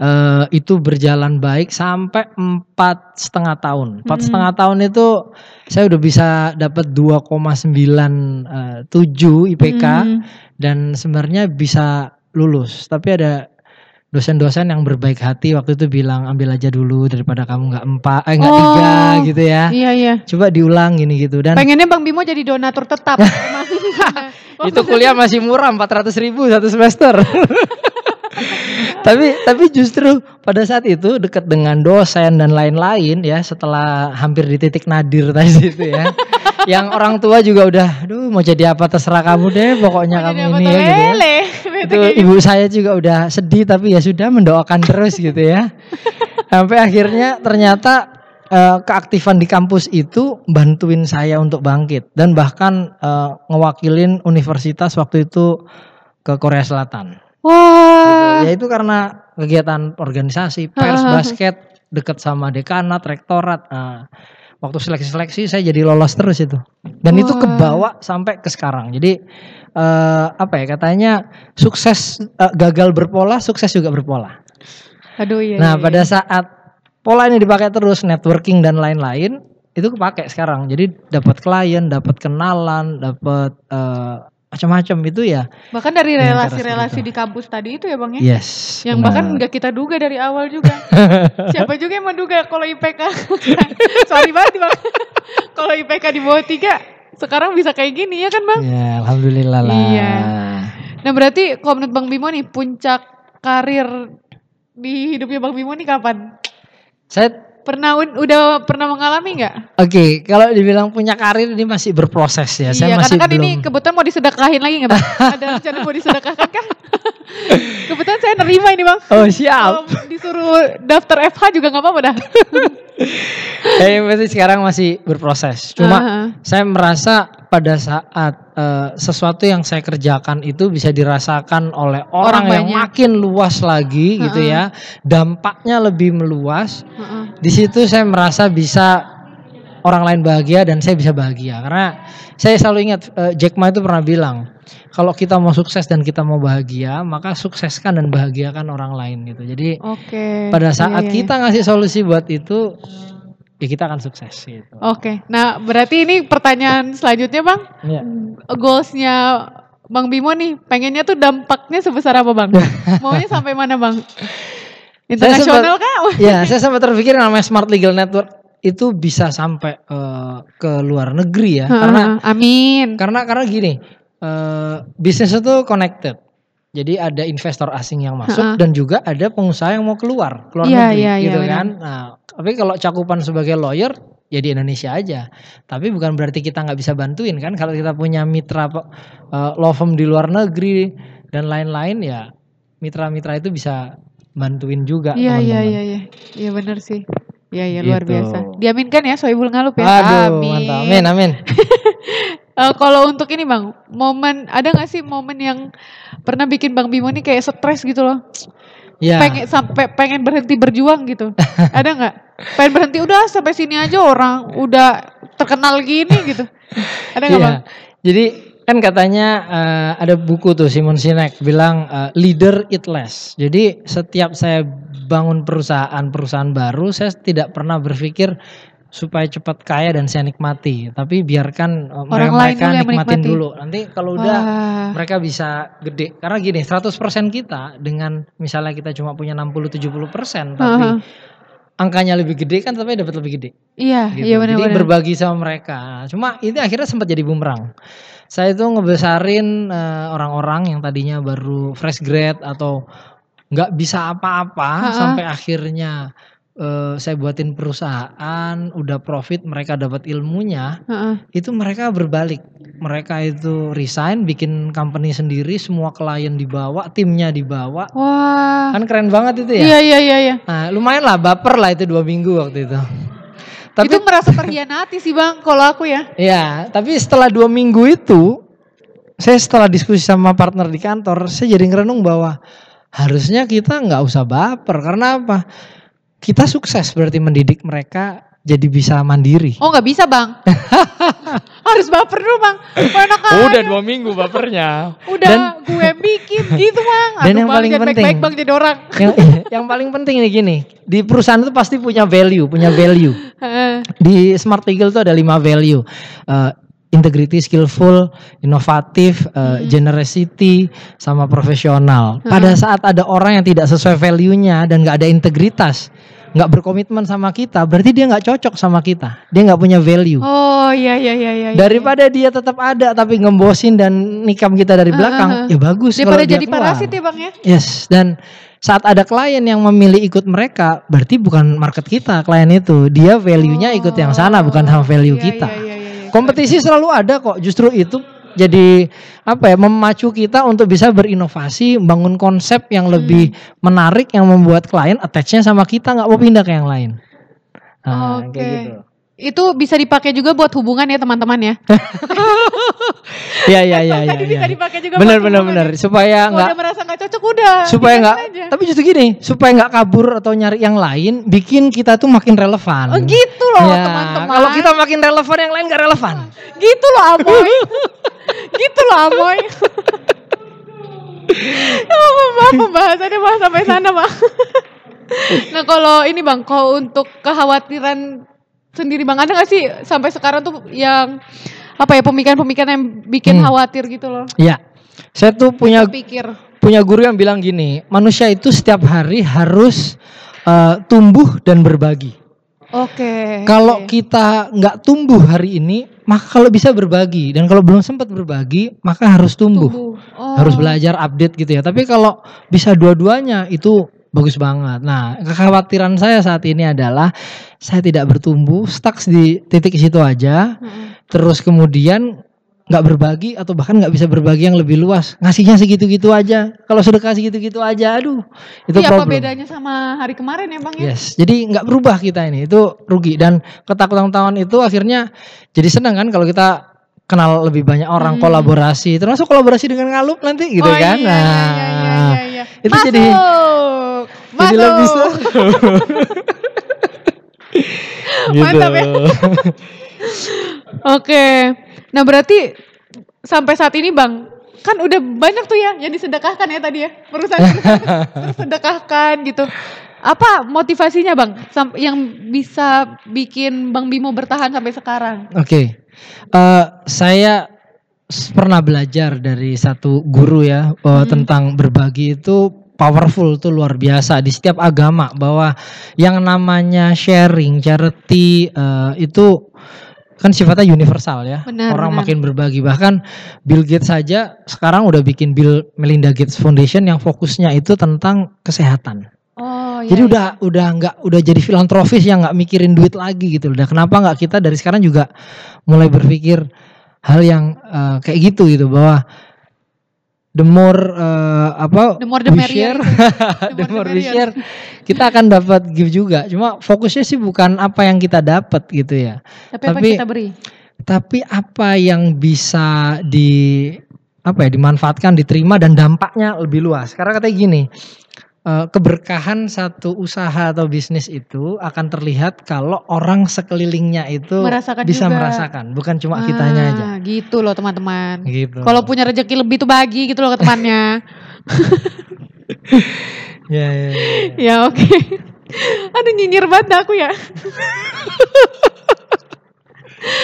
eh itu berjalan baik sampai empat setengah tahun. Empat setengah tahun itu saya udah bisa dapat 2,97 IPK Hmm. dan sebenarnya bisa lulus. Tapi ada dosen-dosen yang berbaik hati waktu itu bilang ambil aja dulu daripada kamu nggak empat, eh nggak Oh. tiga gitu ya. Iya iya. Coba diulang gini gitu dan Pengennya Bang Bimo jadi donatur tetap. [LAUGHS] Itu kuliah masih murah 400 ribu satu semester. [LAUGHS] tapi tapi justru pada saat itu dekat dengan dosen dan lain-lain ya setelah hampir di titik nadir tadi [LAUGHS] itu ya. yang orang tua juga udah aduh mau jadi apa terserah kamu deh pokoknya Mau kamu ini ya gitu ya. Itu ibu saya juga udah sedih tapi ya sudah mendoakan terus gitu ya. [LAUGHS] Sampai akhirnya ternyata eh, keaktifan di kampus itu bantuin saya untuk bangkit dan bahkan eh, ngewakilin universitas waktu itu ke Korea Selatan. Wah. ya itu karena kegiatan organisasi pers basket dekat sama dekanat rektorat. Nah, waktu seleksi-seleksi saya jadi lolos terus itu dan itu Wah. kebawa sampai ke sekarang jadi eh, apa ya katanya sukses eh, gagal berpola sukses juga berpola Aduh iya. nah iya, pada iya. saat pola ini dipakai terus networking dan lain-lain itu kepake sekarang jadi dapat klien dapat kenalan dapat eh, macam-macam itu ya bahkan dari relasi-relasi di kampus tadi itu ya Bang ya. yes Yang benar. bahkan nggak kita duga dari awal juga. [LAUGHS] Siapa juga yang menduga kalau IPK. [LAUGHS] Sorry banget Bang. [LAUGHS] kalau IPK di bawah 3 sekarang bisa kayak gini ya kan Bang? Ya, alhamdulillah lah. Iya. Nah berarti kalau menurut Bang Bimo nih puncak karir di hidupnya Bang Bimo nih kapan? Saya Pernah udah pernah mengalami nggak? Oke, kalau dibilang punya karir ini masih berproses ya. Saya iya, masih karena kan belum. ini kebetulan mau disedekahin lagi nggak bang? [LAUGHS] Ada rencana mau disedekahkan kan? kebetulan saya nerima ini bang. Oh siap. Kalau disuruh daftar FH juga nggak apa-apa dah. [LAUGHS] [LAUGHS] Saya berarti sekarang masih berproses. Cuma Aha. saya merasa pada saat eh, sesuatu yang saya kerjakan itu bisa dirasakan oleh orang, Orang yang banyak. makin luas lagi gitu ya. Dampaknya lebih meluas. Heeh. Di situ saya merasa bisa orang lain bahagia dan saya bisa bahagia karena saya selalu ingat eh, Jack Ma itu pernah bilang kalau kita mau sukses dan kita mau bahagia maka sukseskan dan bahagiakan orang lain gitu jadi Oke. pada Iya, saat iya, iya. kita ngasih solusi buat itu ya kita akan sukses gitu Oke. Nah berarti ini pertanyaan selanjutnya bang. Iya. Goalsnya Bang Bimo nih, pengennya tuh dampaknya sebesar apa bang? [LAUGHS] Maunya sampai mana bang? Internasional kah? ya [LAUGHS] saya sempat terpikir namanya Smart Legal Network itu bisa sampai eh, ke luar negeri ya karena Heeh, Amin. karena karena gini eh, bisnis itu connected jadi ada investor asing yang masuk Ha-ha. dan juga ada pengusaha yang mau keluar keluar Iya, negeri iya, gitu benar. kan nah tapi kalau cakupan sebagai lawyer ya di Indonesia aja tapi bukan berarti kita nggak bisa bantuin kan kalau kita punya mitra eh, law firm di luar negeri dan lain-lain ya mitra-mitra itu bisa bantuin juga Iya iya iya iya. Iya benar sih. Iya iya luar Gitu. biasa. Diaminkan ya Soebul Ngalup ya. Aduh, amin. mantap. Amin, amin. [LAUGHS] Eh, kalau untuk ini bang, momen ada nggak sih momen yang pernah bikin Bang Bimo nih kayak stres gitu loh? Ya. Pengen sampai pengen berhenti berjuang gitu. [LAUGHS] ada nggak? Pengen berhenti udah sampai sini aja orang udah terkenal gini gitu. Ada nggak Iya. bang? Jadi kan katanya eh, ada buku tuh Simon Sinek bilang eh, leader eat less. Jadi setiap saya bangun perusahaan perusahaan baru, saya tidak pernah berpikir supaya cepat kaya dan saya nikmati, tapi biarkan eh, Orang mereka yang nikmatin menikmati. dulu. Nanti kalau udah Wah. mereka bisa gede. Karena gini, 100% kita dengan misalnya kita cuma punya 60-70% tapi Heeh. angkanya lebih gede kan tapi dapat lebih gede Iya gitu. iya benar Jadi berbagi sama mereka. Cuma ini akhirnya sempat jadi bumerang. Saya itu ngebesarin eh, orang-orang yang tadinya baru fresh grad atau nggak bisa apa-apa Ha-ha. sampai akhirnya eh, saya buatin perusahaan, udah profit, mereka dapat ilmunya, Heeh. itu mereka berbalik. Mereka itu resign, bikin company sendiri, semua klien dibawa, timnya dibawa. Wah. Kan keren banget itu ya. Iya iya iya iya. Nah, lumayan lah baper lah itu dua minggu waktu itu. Tapi itu merasa terhianati sih bang kalau aku ya. Ya, tapi setelah dua minggu itu, saya setelah diskusi sama partner di kantor, saya jadi ngerenung bahwa harusnya kita nggak usah baper. Karena apa? Kita sukses berarti mendidik mereka jadi bisa mandiri. Oh nggak bisa bang. [LAUGHS] Harus baper dulu bang. Enak aja. minggu bapernya. Udah Dan- gue bikin gitu bang. Dan Aduh, yang Bang, paling penting- baik-baik bang jadi orang. yang, [LAUGHS] yang paling penting nih gini, di perusahaan itu pasti punya value, punya value. [LAUGHS] Heeh. Di Smart Legal itu ada lima value. Eh, integrity, skillful, inovatif, eh, generosity, sama profesional. Pada saat ada orang yang tidak sesuai value-nya dan nggak ada integritas, nggak berkomitmen sama kita, berarti dia nggak cocok sama kita. Dia nggak punya value. Oh iya iya iya iya. iya. Daripada dia tetap ada tapi ngembosin dan nikam kita dari belakang, ya bagus kalau Daripada jadi keluar. parasit ya bang ya. Yes, dan saat ada klien yang memilih ikut mereka, berarti bukan market kita klien itu. Dia value-nya ikut yang sana, bukan sama value Iya, kita. Iya. iya. Kompetisi selalu ada kok. Justru itu jadi apa ya memacu kita untuk bisa berinovasi, bangun konsep yang lebih menarik yang membuat klien attach-nya sama kita nggak mau pindah ke yang lain. Nah, Oke. kayak gitu. Itu bisa dipakai juga buat hubungan ya teman-teman ya. Iya [LAUGHS] iya iya iya. Tadi iya. bisa dipakai juga Bener bener bener ya. supaya nggak udah merasa nggak cocok udah. supaya nggak tapi justru gini supaya nggak kabur atau nyari yang lain bikin kita tuh makin relevan Oh gitu loh Ya, teman-teman. kalau kita makin relevan yang lain gak relevan Gitu loh Amoy. [LAUGHS] gitu loh Amoy. [LAUGHS] oh, bang, pembahasannya bahas sampai sana bang. nah kalau ini bang, kalau untuk kekhawatiran sendiri bang, ada gak sih sampai sekarang tuh yang apa ya pemikiran-pemikiran yang bikin Hmm. khawatir gitu loh? ya saya tuh punya Pikir. punya guru yang bilang gini manusia itu setiap hari harus eh, tumbuh dan berbagi Oke. kalau oke. kita nggak tumbuh hari ini maka kalau bisa berbagi dan kalau belum sempat berbagi maka harus tumbuh, Tumbuh. Oh. harus belajar update gitu ya tapi kalau bisa dua-duanya itu bagus banget. Nah, kekhawatiran saya saat ini adalah saya tidak bertumbuh, stuck di titik situ aja. Mm-mm. Terus kemudian nggak berbagi atau bahkan nggak bisa berbagi yang lebih luas. Ngasihnya segitu-gitu aja. Kalau sudah kasih gitu-gitu aja, aduh, itu Iya, apa bedanya sama hari kemarin ya bang ya? Yes, jadi nggak berubah kita ini, itu rugi dan ketakutan-ketakutan itu akhirnya jadi senang kan kalau kita kenal lebih banyak orang Hmm. kolaborasi, termasuk kolaborasi dengan ngalup nanti gitu oh, kan. Iya, iya, iya, iya, Nah, iya. itu Masuk! jadi- jadi Masuk! lebih [LAUGHS] seru. Gitu. Mantap ya. [LAUGHS] Oke. Nah berarti sampai saat ini bang, kan udah banyak tuh ya yang disedekahkan ya tadi ya perusahaan [LAUGHS] sedekahkan gitu. Apa motivasinya bang yang bisa bikin bang Bimo bertahan sampai sekarang? Oke, Eh, saya pernah belajar dari satu guru ya bahwa Hmm. tentang berbagi itu powerful tuh luar biasa di setiap agama bahwa yang namanya sharing charity eh, itu kan sifatnya universal ya Benar, orang benar. makin berbagi bahkan Bill Gates saja sekarang udah bikin Bill Melinda Gates Foundation yang fokusnya itu tentang kesehatan iya. jadi iya. udah udah nggak udah jadi filantropis yang nggak mikirin duit lagi gitu. Udah kenapa nggak kita dari sekarang juga mulai berpikir hal yang eh, kayak gitu gitu bahwa the more eh, apa The more the we share, gitu. [LAUGHS] the The more more the we merrier. share, kita akan dapat give juga. Cuma fokusnya sih bukan apa yang kita dapat gitu ya, Tapi, apa tapi- yang kita beri? tapi apa yang bisa di apa ya dimanfaatkan, diterima dan dampaknya lebih luas. Karena katanya gini, eh, keberkahan satu usaha atau bisnis itu akan terlihat kalau orang sekelilingnya itu Merasakan bisa juga. merasakan, bukan cuma kitanya aja. Ah, Gitu loh teman-teman. Gitu. Kalau punya rezeki lebih tuh bagi gitu loh ke temannya. [LAUGHS] ya, ya, ya. ya oke. [LAUGHS] Aduh nyinyir banget aku ya. [LAUGHS]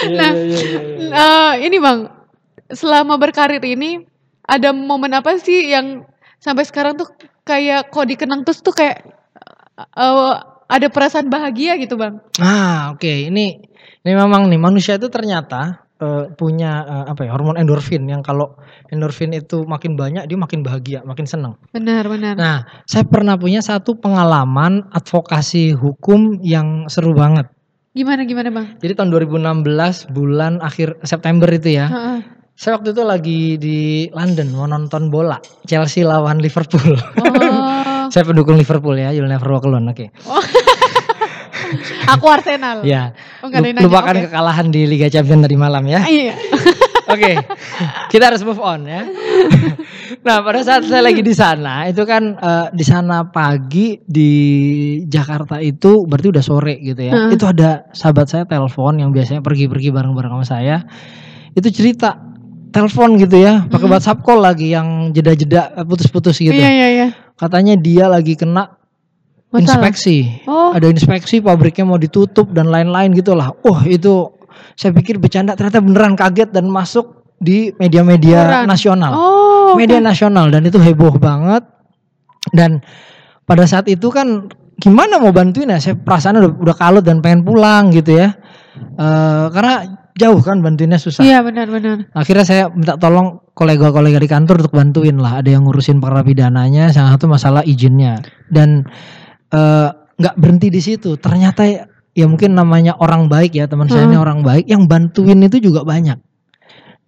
Ya, Nah, ya, ya, ya, ya. Eh, ini bang, selama berkarir ini ada momen apa sih yang sampai sekarang tuh kayak kok dikenang terus tuh kayak eh, ada perasaan bahagia gitu bang? Ah, oke. Ini ini memang nih manusia itu ternyata eh, punya eh, apa ya hormon endorfin yang kalau endorfin itu makin banyak dia makin bahagia, makin senang. Benar benar. Nah, saya pernah punya satu pengalaman advokasi hukum yang seru banget. Gimana gimana bang? Jadi tahun 2016 bulan akhir September itu ya. Heeh. Saya waktu itu lagi di London mau nonton bola Chelsea lawan Liverpool. Oh, [LAUGHS] saya pendukung Liverpool ya, you'll never walk alone. Oke. [LAUGHS] aku Arsenal. Ya. Oh. Lupakan Oke. kekalahan di Liga Champions tadi malam ya. Ah, Iya. [LAUGHS] Oke, kita harus move on ya. nah, pada saat saya lagi di sana, itu kan eh, di sana pagi di Jakarta itu berarti udah sore gitu ya. Heeh. Itu ada sahabat saya telepon yang biasanya pergi-pergi bareng-bareng sama saya. Itu cerita telepon gitu ya, pakai Mm. WhatsApp call lagi yang jeda-jeda eh, putus-putus gitu. Iya iya iya. Katanya dia lagi kena Masalah. inspeksi. Oh. Ada inspeksi pabriknya mau ditutup dan lain-lain gitulah. Wah, itu saya pikir bercanda ternyata beneran kaget dan masuk di media-media nasional. Oh. Media nasional dan itu heboh banget. Dan pada saat itu kan gimana mau bantuin ya? Saya perasaan udah udah kalut dan pengen pulang gitu ya. Eh, karena jauh kan bantuinnya susah. Iya benar benar. Akhirnya saya minta tolong kolega-kolega di kantor untuk bantuin lah. Ada yang ngurusin perkara pidananya, salah satu masalah izinnya. Dan eh, nggak berhenti di situ. Ternyata ya, mungkin namanya orang baik ya teman saya ini Hmm. orang baik. Yang bantuin itu juga banyak.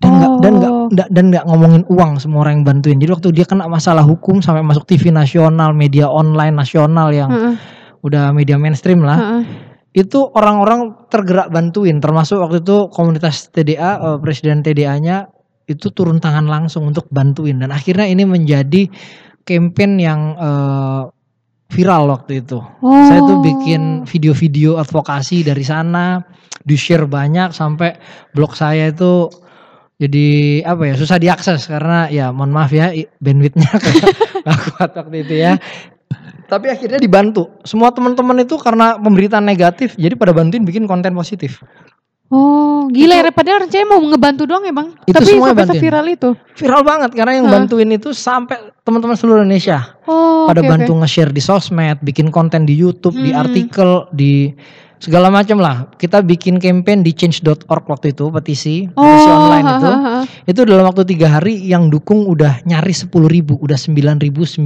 Dan nggak dan nggak Oh. nggak- dan nggak ngomongin uang semua orang yang bantuin. Jadi waktu dia kena masalah hukum sampai masuk TV nasional, media online nasional yang Heeh, udah media mainstream lah heeh. Itu orang-orang tergerak bantuin termasuk waktu itu komunitas TDA eh, presiden TDA-nya itu turun tangan langsung untuk bantuin dan akhirnya ini menjadi campaign yang eh, viral waktu itu. Oh. Saya tuh bikin video-video advokasi dari sana, di share banyak sampai blog saya itu jadi apa ya susah diakses karena ya mohon maaf ya bandwidthnya [LAUGHS] nggak kuat waktu itu ya. Tapi akhirnya dibantu. Semua teman-teman itu karena pemberitaan negatif, jadi pada bantuin bikin konten positif. Oh, gila ya padahal rencana mau ngebantu doang ya, Bang. Itu Tapi sampai bantuin. seviral itu. Viral banget karena yang bantuin itu sampai teman-teman seluruh Indonesia Oh, pada oke, bantu oke. nge-share di sosmed, bikin konten di YouTube, di Hmm. artikel, di segala macam lah. Kita bikin campaign di change.org waktu itu petisi, Oh, petisi online ha, itu. ha, ha. Itu dalam waktu tiga hari yang dukung udah nyaris 10 ribu, udah 9.900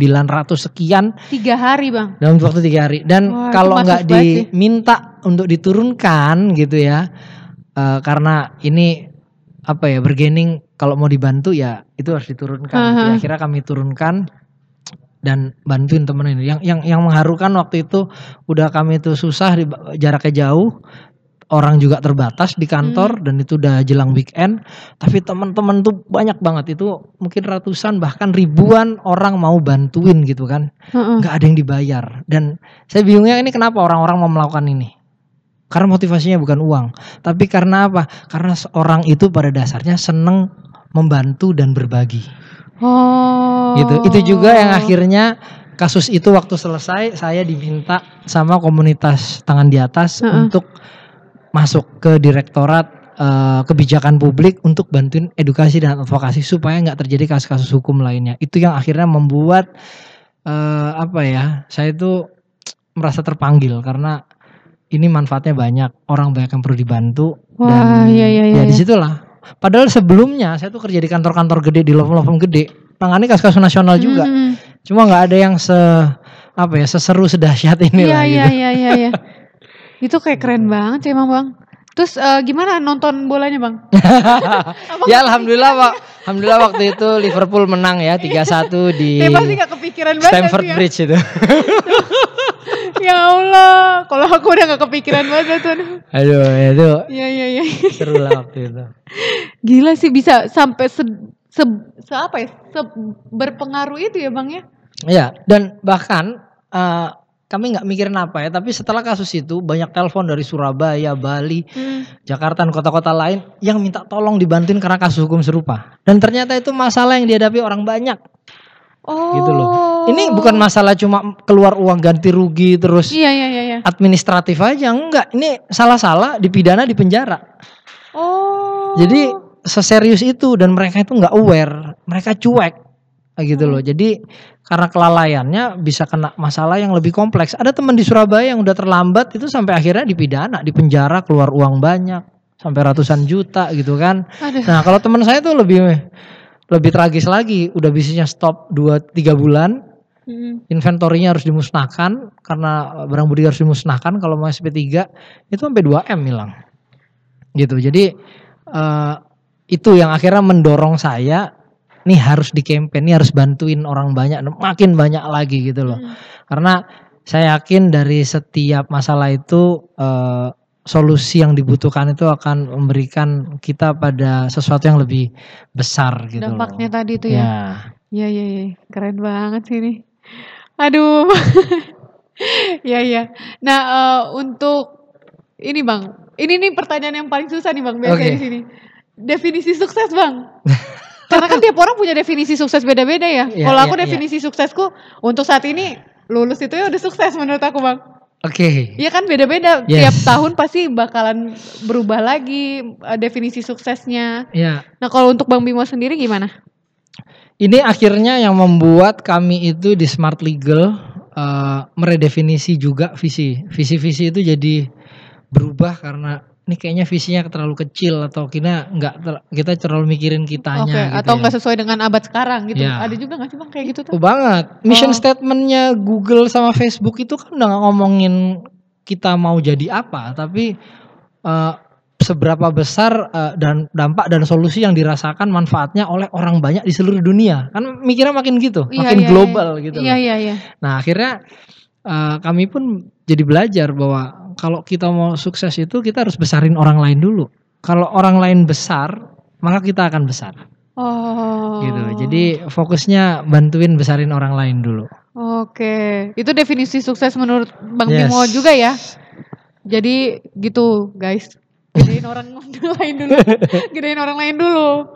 sekian Tiga hari bang. dalam waktu tiga hari. Dan Wah, kalau nggak sih. diminta untuk diturunkan gitu ya, eh, karena ini apa ya bergening kalau mau dibantu ya itu harus diturunkan. gitu ya. Aha. Akhirnya kami turunkan dan bantuin temen ini. Yang yang yang mengharukan waktu itu udah kami itu susah di, jaraknya jauh. Orang juga terbatas di Hmm. kantor dan itu udah jelang weekend. Tapi teman-teman tuh banyak banget itu mungkin ratusan bahkan ribuan orang mau bantuin gitu kan Heeh. nggak ada yang dibayar dan saya bingungnya ini kenapa orang-orang mau melakukan ini karena motivasinya bukan uang tapi karena apa karena seorang itu pada dasarnya seneng membantu dan berbagi Oh. gitu itu juga yang akhirnya kasus itu waktu selesai saya diminta sama komunitas tangan di atas Heeh. untuk masuk ke direktorat eh, kebijakan publik untuk bantuin edukasi dan advokasi supaya nggak terjadi kasus-kasus hukum lainnya itu yang akhirnya membuat eh, apa ya saya itu merasa terpanggil karena ini manfaatnya banyak orang banyak yang perlu dibantu Wah, dan iya, iya, iya, ya iya. di situlah padahal sebelumnya saya tuh kerja di kantor-kantor gede di firm gede tangani kasus-kasus nasional juga Hmm. cuma nggak ada yang se apa ya seseru sedahsyat ini Iya lah iya gitu iya iya iya. Itu kayak keren banget sih emang bang. Terus eh, gimana nonton bolanya bang? [LAUGHS] ya alhamdulillah pak alhamdulillah waktu itu Liverpool menang ya 3-1 di Saya pasti gak kepikiran banget Stamford ya. Bridge itu [LAUGHS] Ya Allah, kalau aku udah gak kepikiran banget tuh. aduh ya itu Iya iya iya. seru lah waktu itu Gila sih bisa sampai se, se, se apa ya? Se berpengaruh itu ya bang ya? ya dan bahkan eh, kami nggak mikirin apa ya tapi setelah kasus itu banyak telepon dari Surabaya Bali Hmm. Jakarta dan kota-kota lain yang minta tolong dibantuin karena kasus hukum serupa dan ternyata itu masalah yang dihadapi orang banyak Oh. gitu loh ini bukan masalah cuma keluar uang ganti rugi terus Iya iya iya. iya. administratif aja enggak ini salah-salah dipidana di penjara Oh. jadi seserius itu dan mereka itu nggak aware mereka cuek gitu loh jadi karena kelalaiannya bisa kena masalah yang lebih kompleks ada teman di Surabaya yang udah terlambat itu sampai akhirnya dipidana di penjara keluar uang banyak sampai ratusan juta gitu kan Aduh. nah kalau teman saya tuh lebih lebih tragis lagi. Udah bisnisnya stop 2 3 bulan Hmm. inventorinya harus dimusnahkan. Karena barang budi harus dimusnahkan. Kalau mau SP3 itu sampai 2 M hilang. Gitu. Jadi eh, itu yang akhirnya mendorong saya nih harus di campaign nih harus bantuin orang banyak. Makin banyak lagi gitu loh. Hmm. karena saya yakin dari setiap masalah itu eh, solusi yang dibutuhkan itu akan memberikan kita pada sesuatu yang lebih besar gitu loh. Dampaknya tadi itu ya. ya Iya iya iya, keren banget sih ini. Aduh. Iya [LAUGHS] iya. Nah, eh, untuk ini Bang, ini nih pertanyaan yang paling susah nih Bang biasanya Oke. di sini. Definisi sukses Bang. [LAUGHS] Karena kan tiap orang punya definisi sukses beda-beda ya. Iya, Kalau aku iya. definisi suksesku untuk saat ini lulus itu ya udah sukses menurut aku Bang. Oke Iya kan beda-beda. Yes. Tiap tahun pasti bakalan berubah lagi eh, definisi suksesnya. ya Nah, kalau untuk Bang Bimo sendiri gimana? Ini akhirnya yang membuat kami itu di Smart Legal eh, meredefinisi juga visi. Visi-visi itu jadi berubah karena ini kayaknya visinya terlalu kecil atau kita nggak ter- kita terlalu mikirin kitanya gitu atau ya. nggak sesuai dengan abad sekarang gitu. Ya. Ada juga nggak sih bang kayak gitu tuh? Oh, banget. Mission Oh. statementnya Google sama Facebook itu kan udah ngomongin kita mau jadi apa, tapi eh, seberapa besar eh, dan dampak dan solusi yang dirasakan manfaatnya oleh orang banyak di seluruh dunia. Kan mikirnya makin gitu, Iya, makin iya, global gitu. Iya iya iya. Nah akhirnya eh, kami pun jadi belajar bahwa kalau kita mau sukses itu kita harus besarin orang lain dulu. Kalau orang lain besar, maka kita akan besar. Oh. Gitu. Jadi fokusnya bantuin besarin orang lain dulu. Oke, itu definisi sukses menurut Bang Yes. Bimo juga ya. Jadi gitu guys, gedein orang [LAUGHS] lain dulu, gedein orang lain dulu.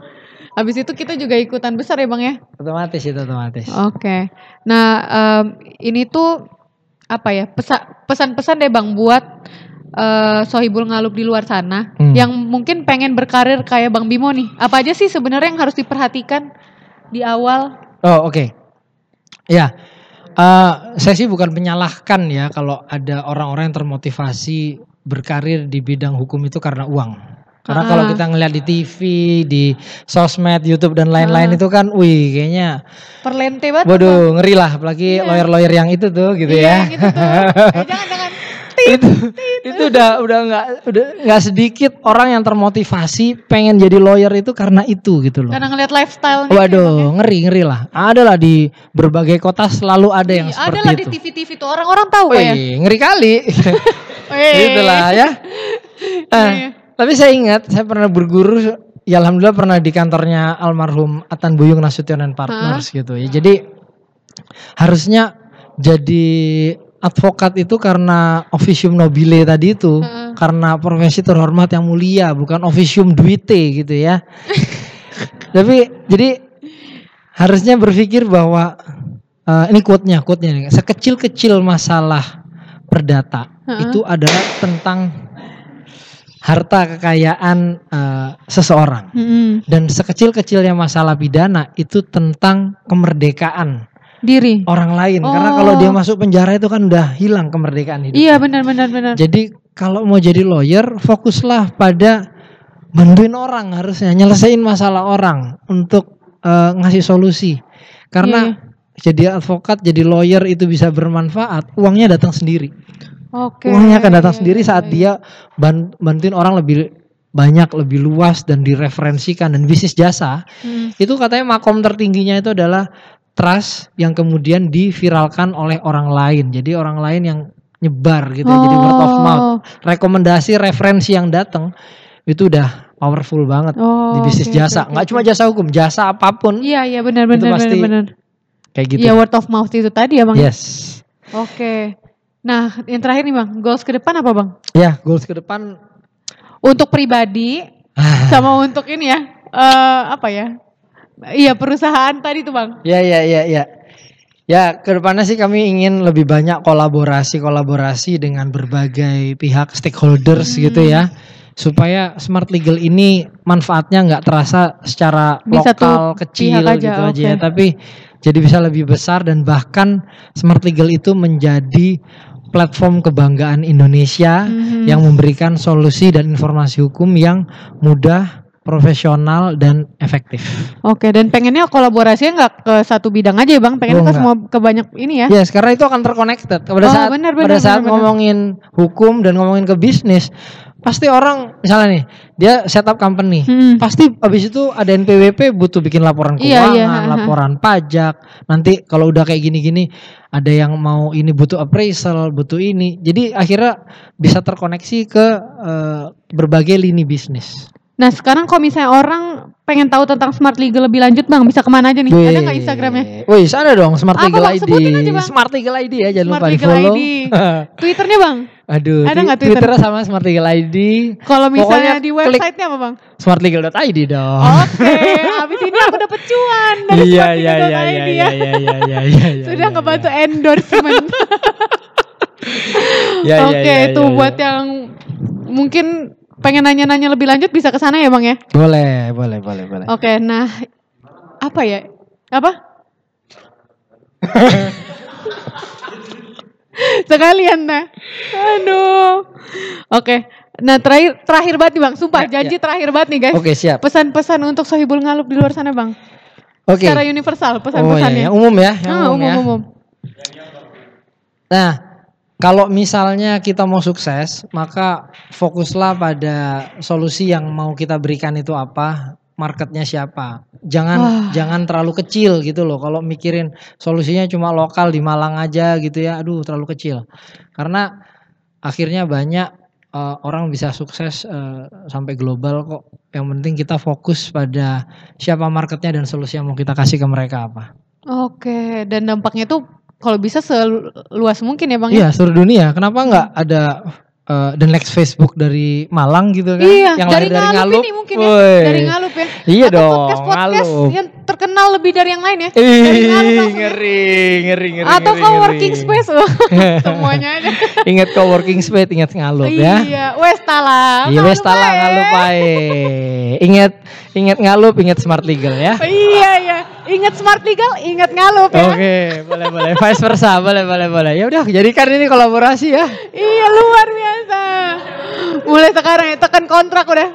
Habis itu kita juga ikutan besar ya bang ya. Otomatis itu otomatis. Oke. Nah em, ini tuh apa ya pesa- pesan-pesan deh bang buat eh, sohibul ngaluk di luar sana Hmm. yang mungkin pengen berkarir kayak bang Bimo nih. Apa aja sih sebenarnya yang harus diperhatikan di awal? Oh oke. Ya, eh, saya sih bukan menyalahkan ya kalau ada orang-orang yang termotivasi berkarir di bidang hukum itu karena uang. Karena Ah. kalau kita ngeliat di TV, di sosmed, YouTube dan lain-lain Ah. itu kan, wih kayaknya, Perlente banget. waduh ngeri lah, apalagi Iya. lawyer-lawyer yang itu tuh gitu Iya, ya. gitu tuh. Eh, jangan jangan. [LAUGHS] itu itu udah udah nggak udah nggak sedikit orang yang termotivasi pengen jadi lawyer itu karena itu gitu loh. Karena ngeliat lifestyle Waduh, ngeri ngeri lah. Ada lah di berbagai kota selalu ada yang Ada seperti lah di itu. TV-TV tuh orang-orang tahu ya. Wih, ngeri kali. [LAUGHS] Itulah ya. Nah. [LAUGHS] tapi saya ingat saya pernah berguru ya alhamdulillah pernah di kantornya almarhum Atan Buyung Nasution and Partners gitu ya. Jadi harusnya jadi advokat itu karena officium nobile tadi itu Heeh. karena profesi terhormat yang mulia bukan officium duite gitu ya. [LAUGHS] tapi jadi harusnya berpikir bahwa eh, ini quote-nya, quote-nya. Sekecil-kecil masalah perdata Heeh. itu adalah tentang harta kekayaan eh, seseorang Mm-mm. dan sekecil-kecilnya masalah pidana itu tentang kemerdekaan Diri. orang lain karena Oh. kalau dia masuk penjara itu kan udah hilang kemerdekaan hidup. Iya benar benar benar. Jadi kalau mau jadi lawyer fokuslah pada bantuin orang harusnya nyelesain masalah orang untuk eh, ngasih solusi. Karena Iya, jadi advokat, jadi lawyer itu bisa bermanfaat, uangnya datang sendiri. Oke. Uangnya akan datang sendiri saat dia ban- bantuin orang lebih banyak, lebih luas dan direferensikan dan bisnis jasa. Mm. Itu katanya makom tertingginya itu adalah trust yang kemudian diviralkan oleh orang lain. Jadi orang lain yang nyebar gitu ya, jadi word of mouth. Oh. Rekomendasi referensi yang datang itu udah powerful banget Oh, di bisnis oke, jasa. oke, Nggak oke. cuma jasa hukum, jasa apa pun Iya iya benar benar benar benar. kayak gitu. Iya word of mouth itu tadi ya bang. Yes. Oke. Nah yang terakhir nih bang, goals ke depan apa bang? Ya, goals ke depan Untuk pribadi ah, sama untuk ini ya, eh apa ya? Iya perusahaan tadi tuh bang. Ya, ya, ya, ya. Ya, ke depannya sih kami ingin lebih banyak kolaborasi-kolaborasi dengan berbagai pihak stakeholders Hmm. gitu ya, supaya smart legal ini manfaatnya nggak terasa secara Bisa lokal kecil aja, gitu aja ya, tapi jadi bisa lebih besar dan bahkan smart legal itu menjadi platform kebanggaan Indonesia Mhm. yang memberikan solusi dan informasi hukum yang mudah, profesional dan efektif. Oke dan pengennya kolaborasinya nggak ke satu bidang aja ya bang, pengen Oh, ke semua ke banyak ini ya. Yes, karena itu akan terconnected. Pada Oh, saat benar, pada benar, saat benar. ngomongin hukum dan ngomongin ke bisnis, pasti orang misalnya nih, dia setup company. Hmm. Pasti abis itu ada NPWP butuh bikin laporan Iya, keuangan, iya, ha. laporan pajak. Nanti kalau udah kayak gini-gini, ada yang mau ini butuh appraisal, butuh ini. Jadi akhirnya bisa terkoneksi ke eh, berbagai lini bisnis. Nah sekarang kalau misalnya orang pengen tahu tentang smart legal lebih lanjut bang, bisa ke mana aja nih? Ada nggak Instagramnya? Wih, ada dong Smart Apa, Legal Bang? ID. Sebutin aja, Bang. Smart Legal ID ya, jangan Smart lupa di Legal follow. ID. [LAUGHS] Twitternya bang? Aduh, Ada nggak Twitter? Twitternya sama Smart Legal ID. Kalau misalnya Pokoknya di websitenya apa bang? smartlegal.id dong. Oke, abis ini aku dapet cuan dari Iya smartlegal.id iya iya iya ya. iya iya iya iya iya. Sudah iya, ngebantu endorsement. iya. [LAUGHS] Iya, Oke, iya, iya, itu iya, buat iya. yang mungkin pengen nanya-nanya lebih lanjut bisa ke sana ya bang ya. Boleh, boleh, boleh, boleh. Oke, nah apa ya? Apa? [LAUGHS] Sekalian nah. Aduh. Oke. Nah, terakhir terakhir banget nih Bang. Sumpah Ya, janji terakhir banget nih guys. Oke, siap. Pesan-pesan untuk Sohibul Ngalup di luar sana, Bang. Oke. Secara universal Oh, pesan-pesannya. iya, yang umum ya, yang Ah, umum, ya. umum. Nah, kalau misalnya kita mau sukses, maka fokuslah pada solusi yang mau kita berikan itu apa, marketnya siapa. Jangan Wah. jangan terlalu kecil gitu loh. Kalau mikirin solusinya cuma lokal di Malang aja gitu ya, aduh terlalu kecil. Karena akhirnya banyak eh, orang bisa sukses eh, sampai global kok. Yang penting kita fokus pada siapa marketnya dan solusi yang mau kita kasih ke mereka apa. Oke, dan dampaknya tuh kalau bisa seluas mungkin ya, Bang. ya? Iya seluruh dunia. Kenapa nggak ada uh, the next Facebook dari Malang gitu kan? Iya, yang dari, dari Ngalup, Ngalup. ini mungkin ya. Dari Ngalup ya. Iya Atau dong, podcast-podcast Ngalup. yang terkenal lebih dari yang lain ya. Ih, Dari Ngalup langsung ya. ngeri, ngeri, ngeri. Atau ngeri, co-working ngeri. space. Wah, [LAUGHS] Semuanya ada. ingat co-working space, ingat Ngalup ya. Iya, Westala. Iya, wes tala Ngalup aja. Ngalup ae. Ingat, ingat Ngalup, ingat Smart Legal ya. Iya, iya. Ingat smart legal, ingat ngalup ya. Oke, boleh, boleh. Vice versa, boleh, boleh, boleh. Ya udah, jadikan ini kolaborasi ya. Iya, luar biasa. Mulai sekarang ya tekan kontrak udah.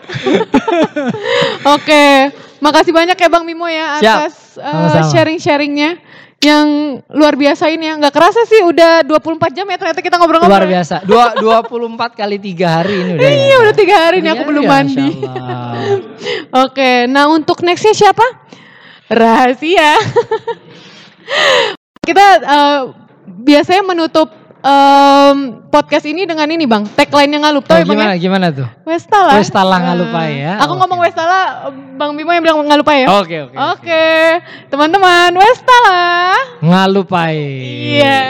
[LAUGHS] Oke, makasih banyak ya Bang Mimo ya atas uh, sharing-sharingnya yang luar biasa ini ya. Nggak kerasa sih udah 24 jam ya ternyata kita ngobrol-ngobrol. Luar biasa. Dua, 24 kali tiga hari ini udah. Iya udah tiga hari nih aku Iya, belum iya, mandi. [LAUGHS] Oke, nah untuk nextnya siapa? Rahasia. [LAUGHS] Kita eh, biasanya menutup em, podcast ini dengan ini bang, tagline yang ngalup. Tahu Nah, ya bang gimana ya? gimana tuh? Westala. Westala Eh, ngalupai ya. Aku ngomong Oke. Westala, bang Bimo yang bilang ngalupai ya. Oke oke. Oke, teman-teman Westala. Ngalupai. Iya.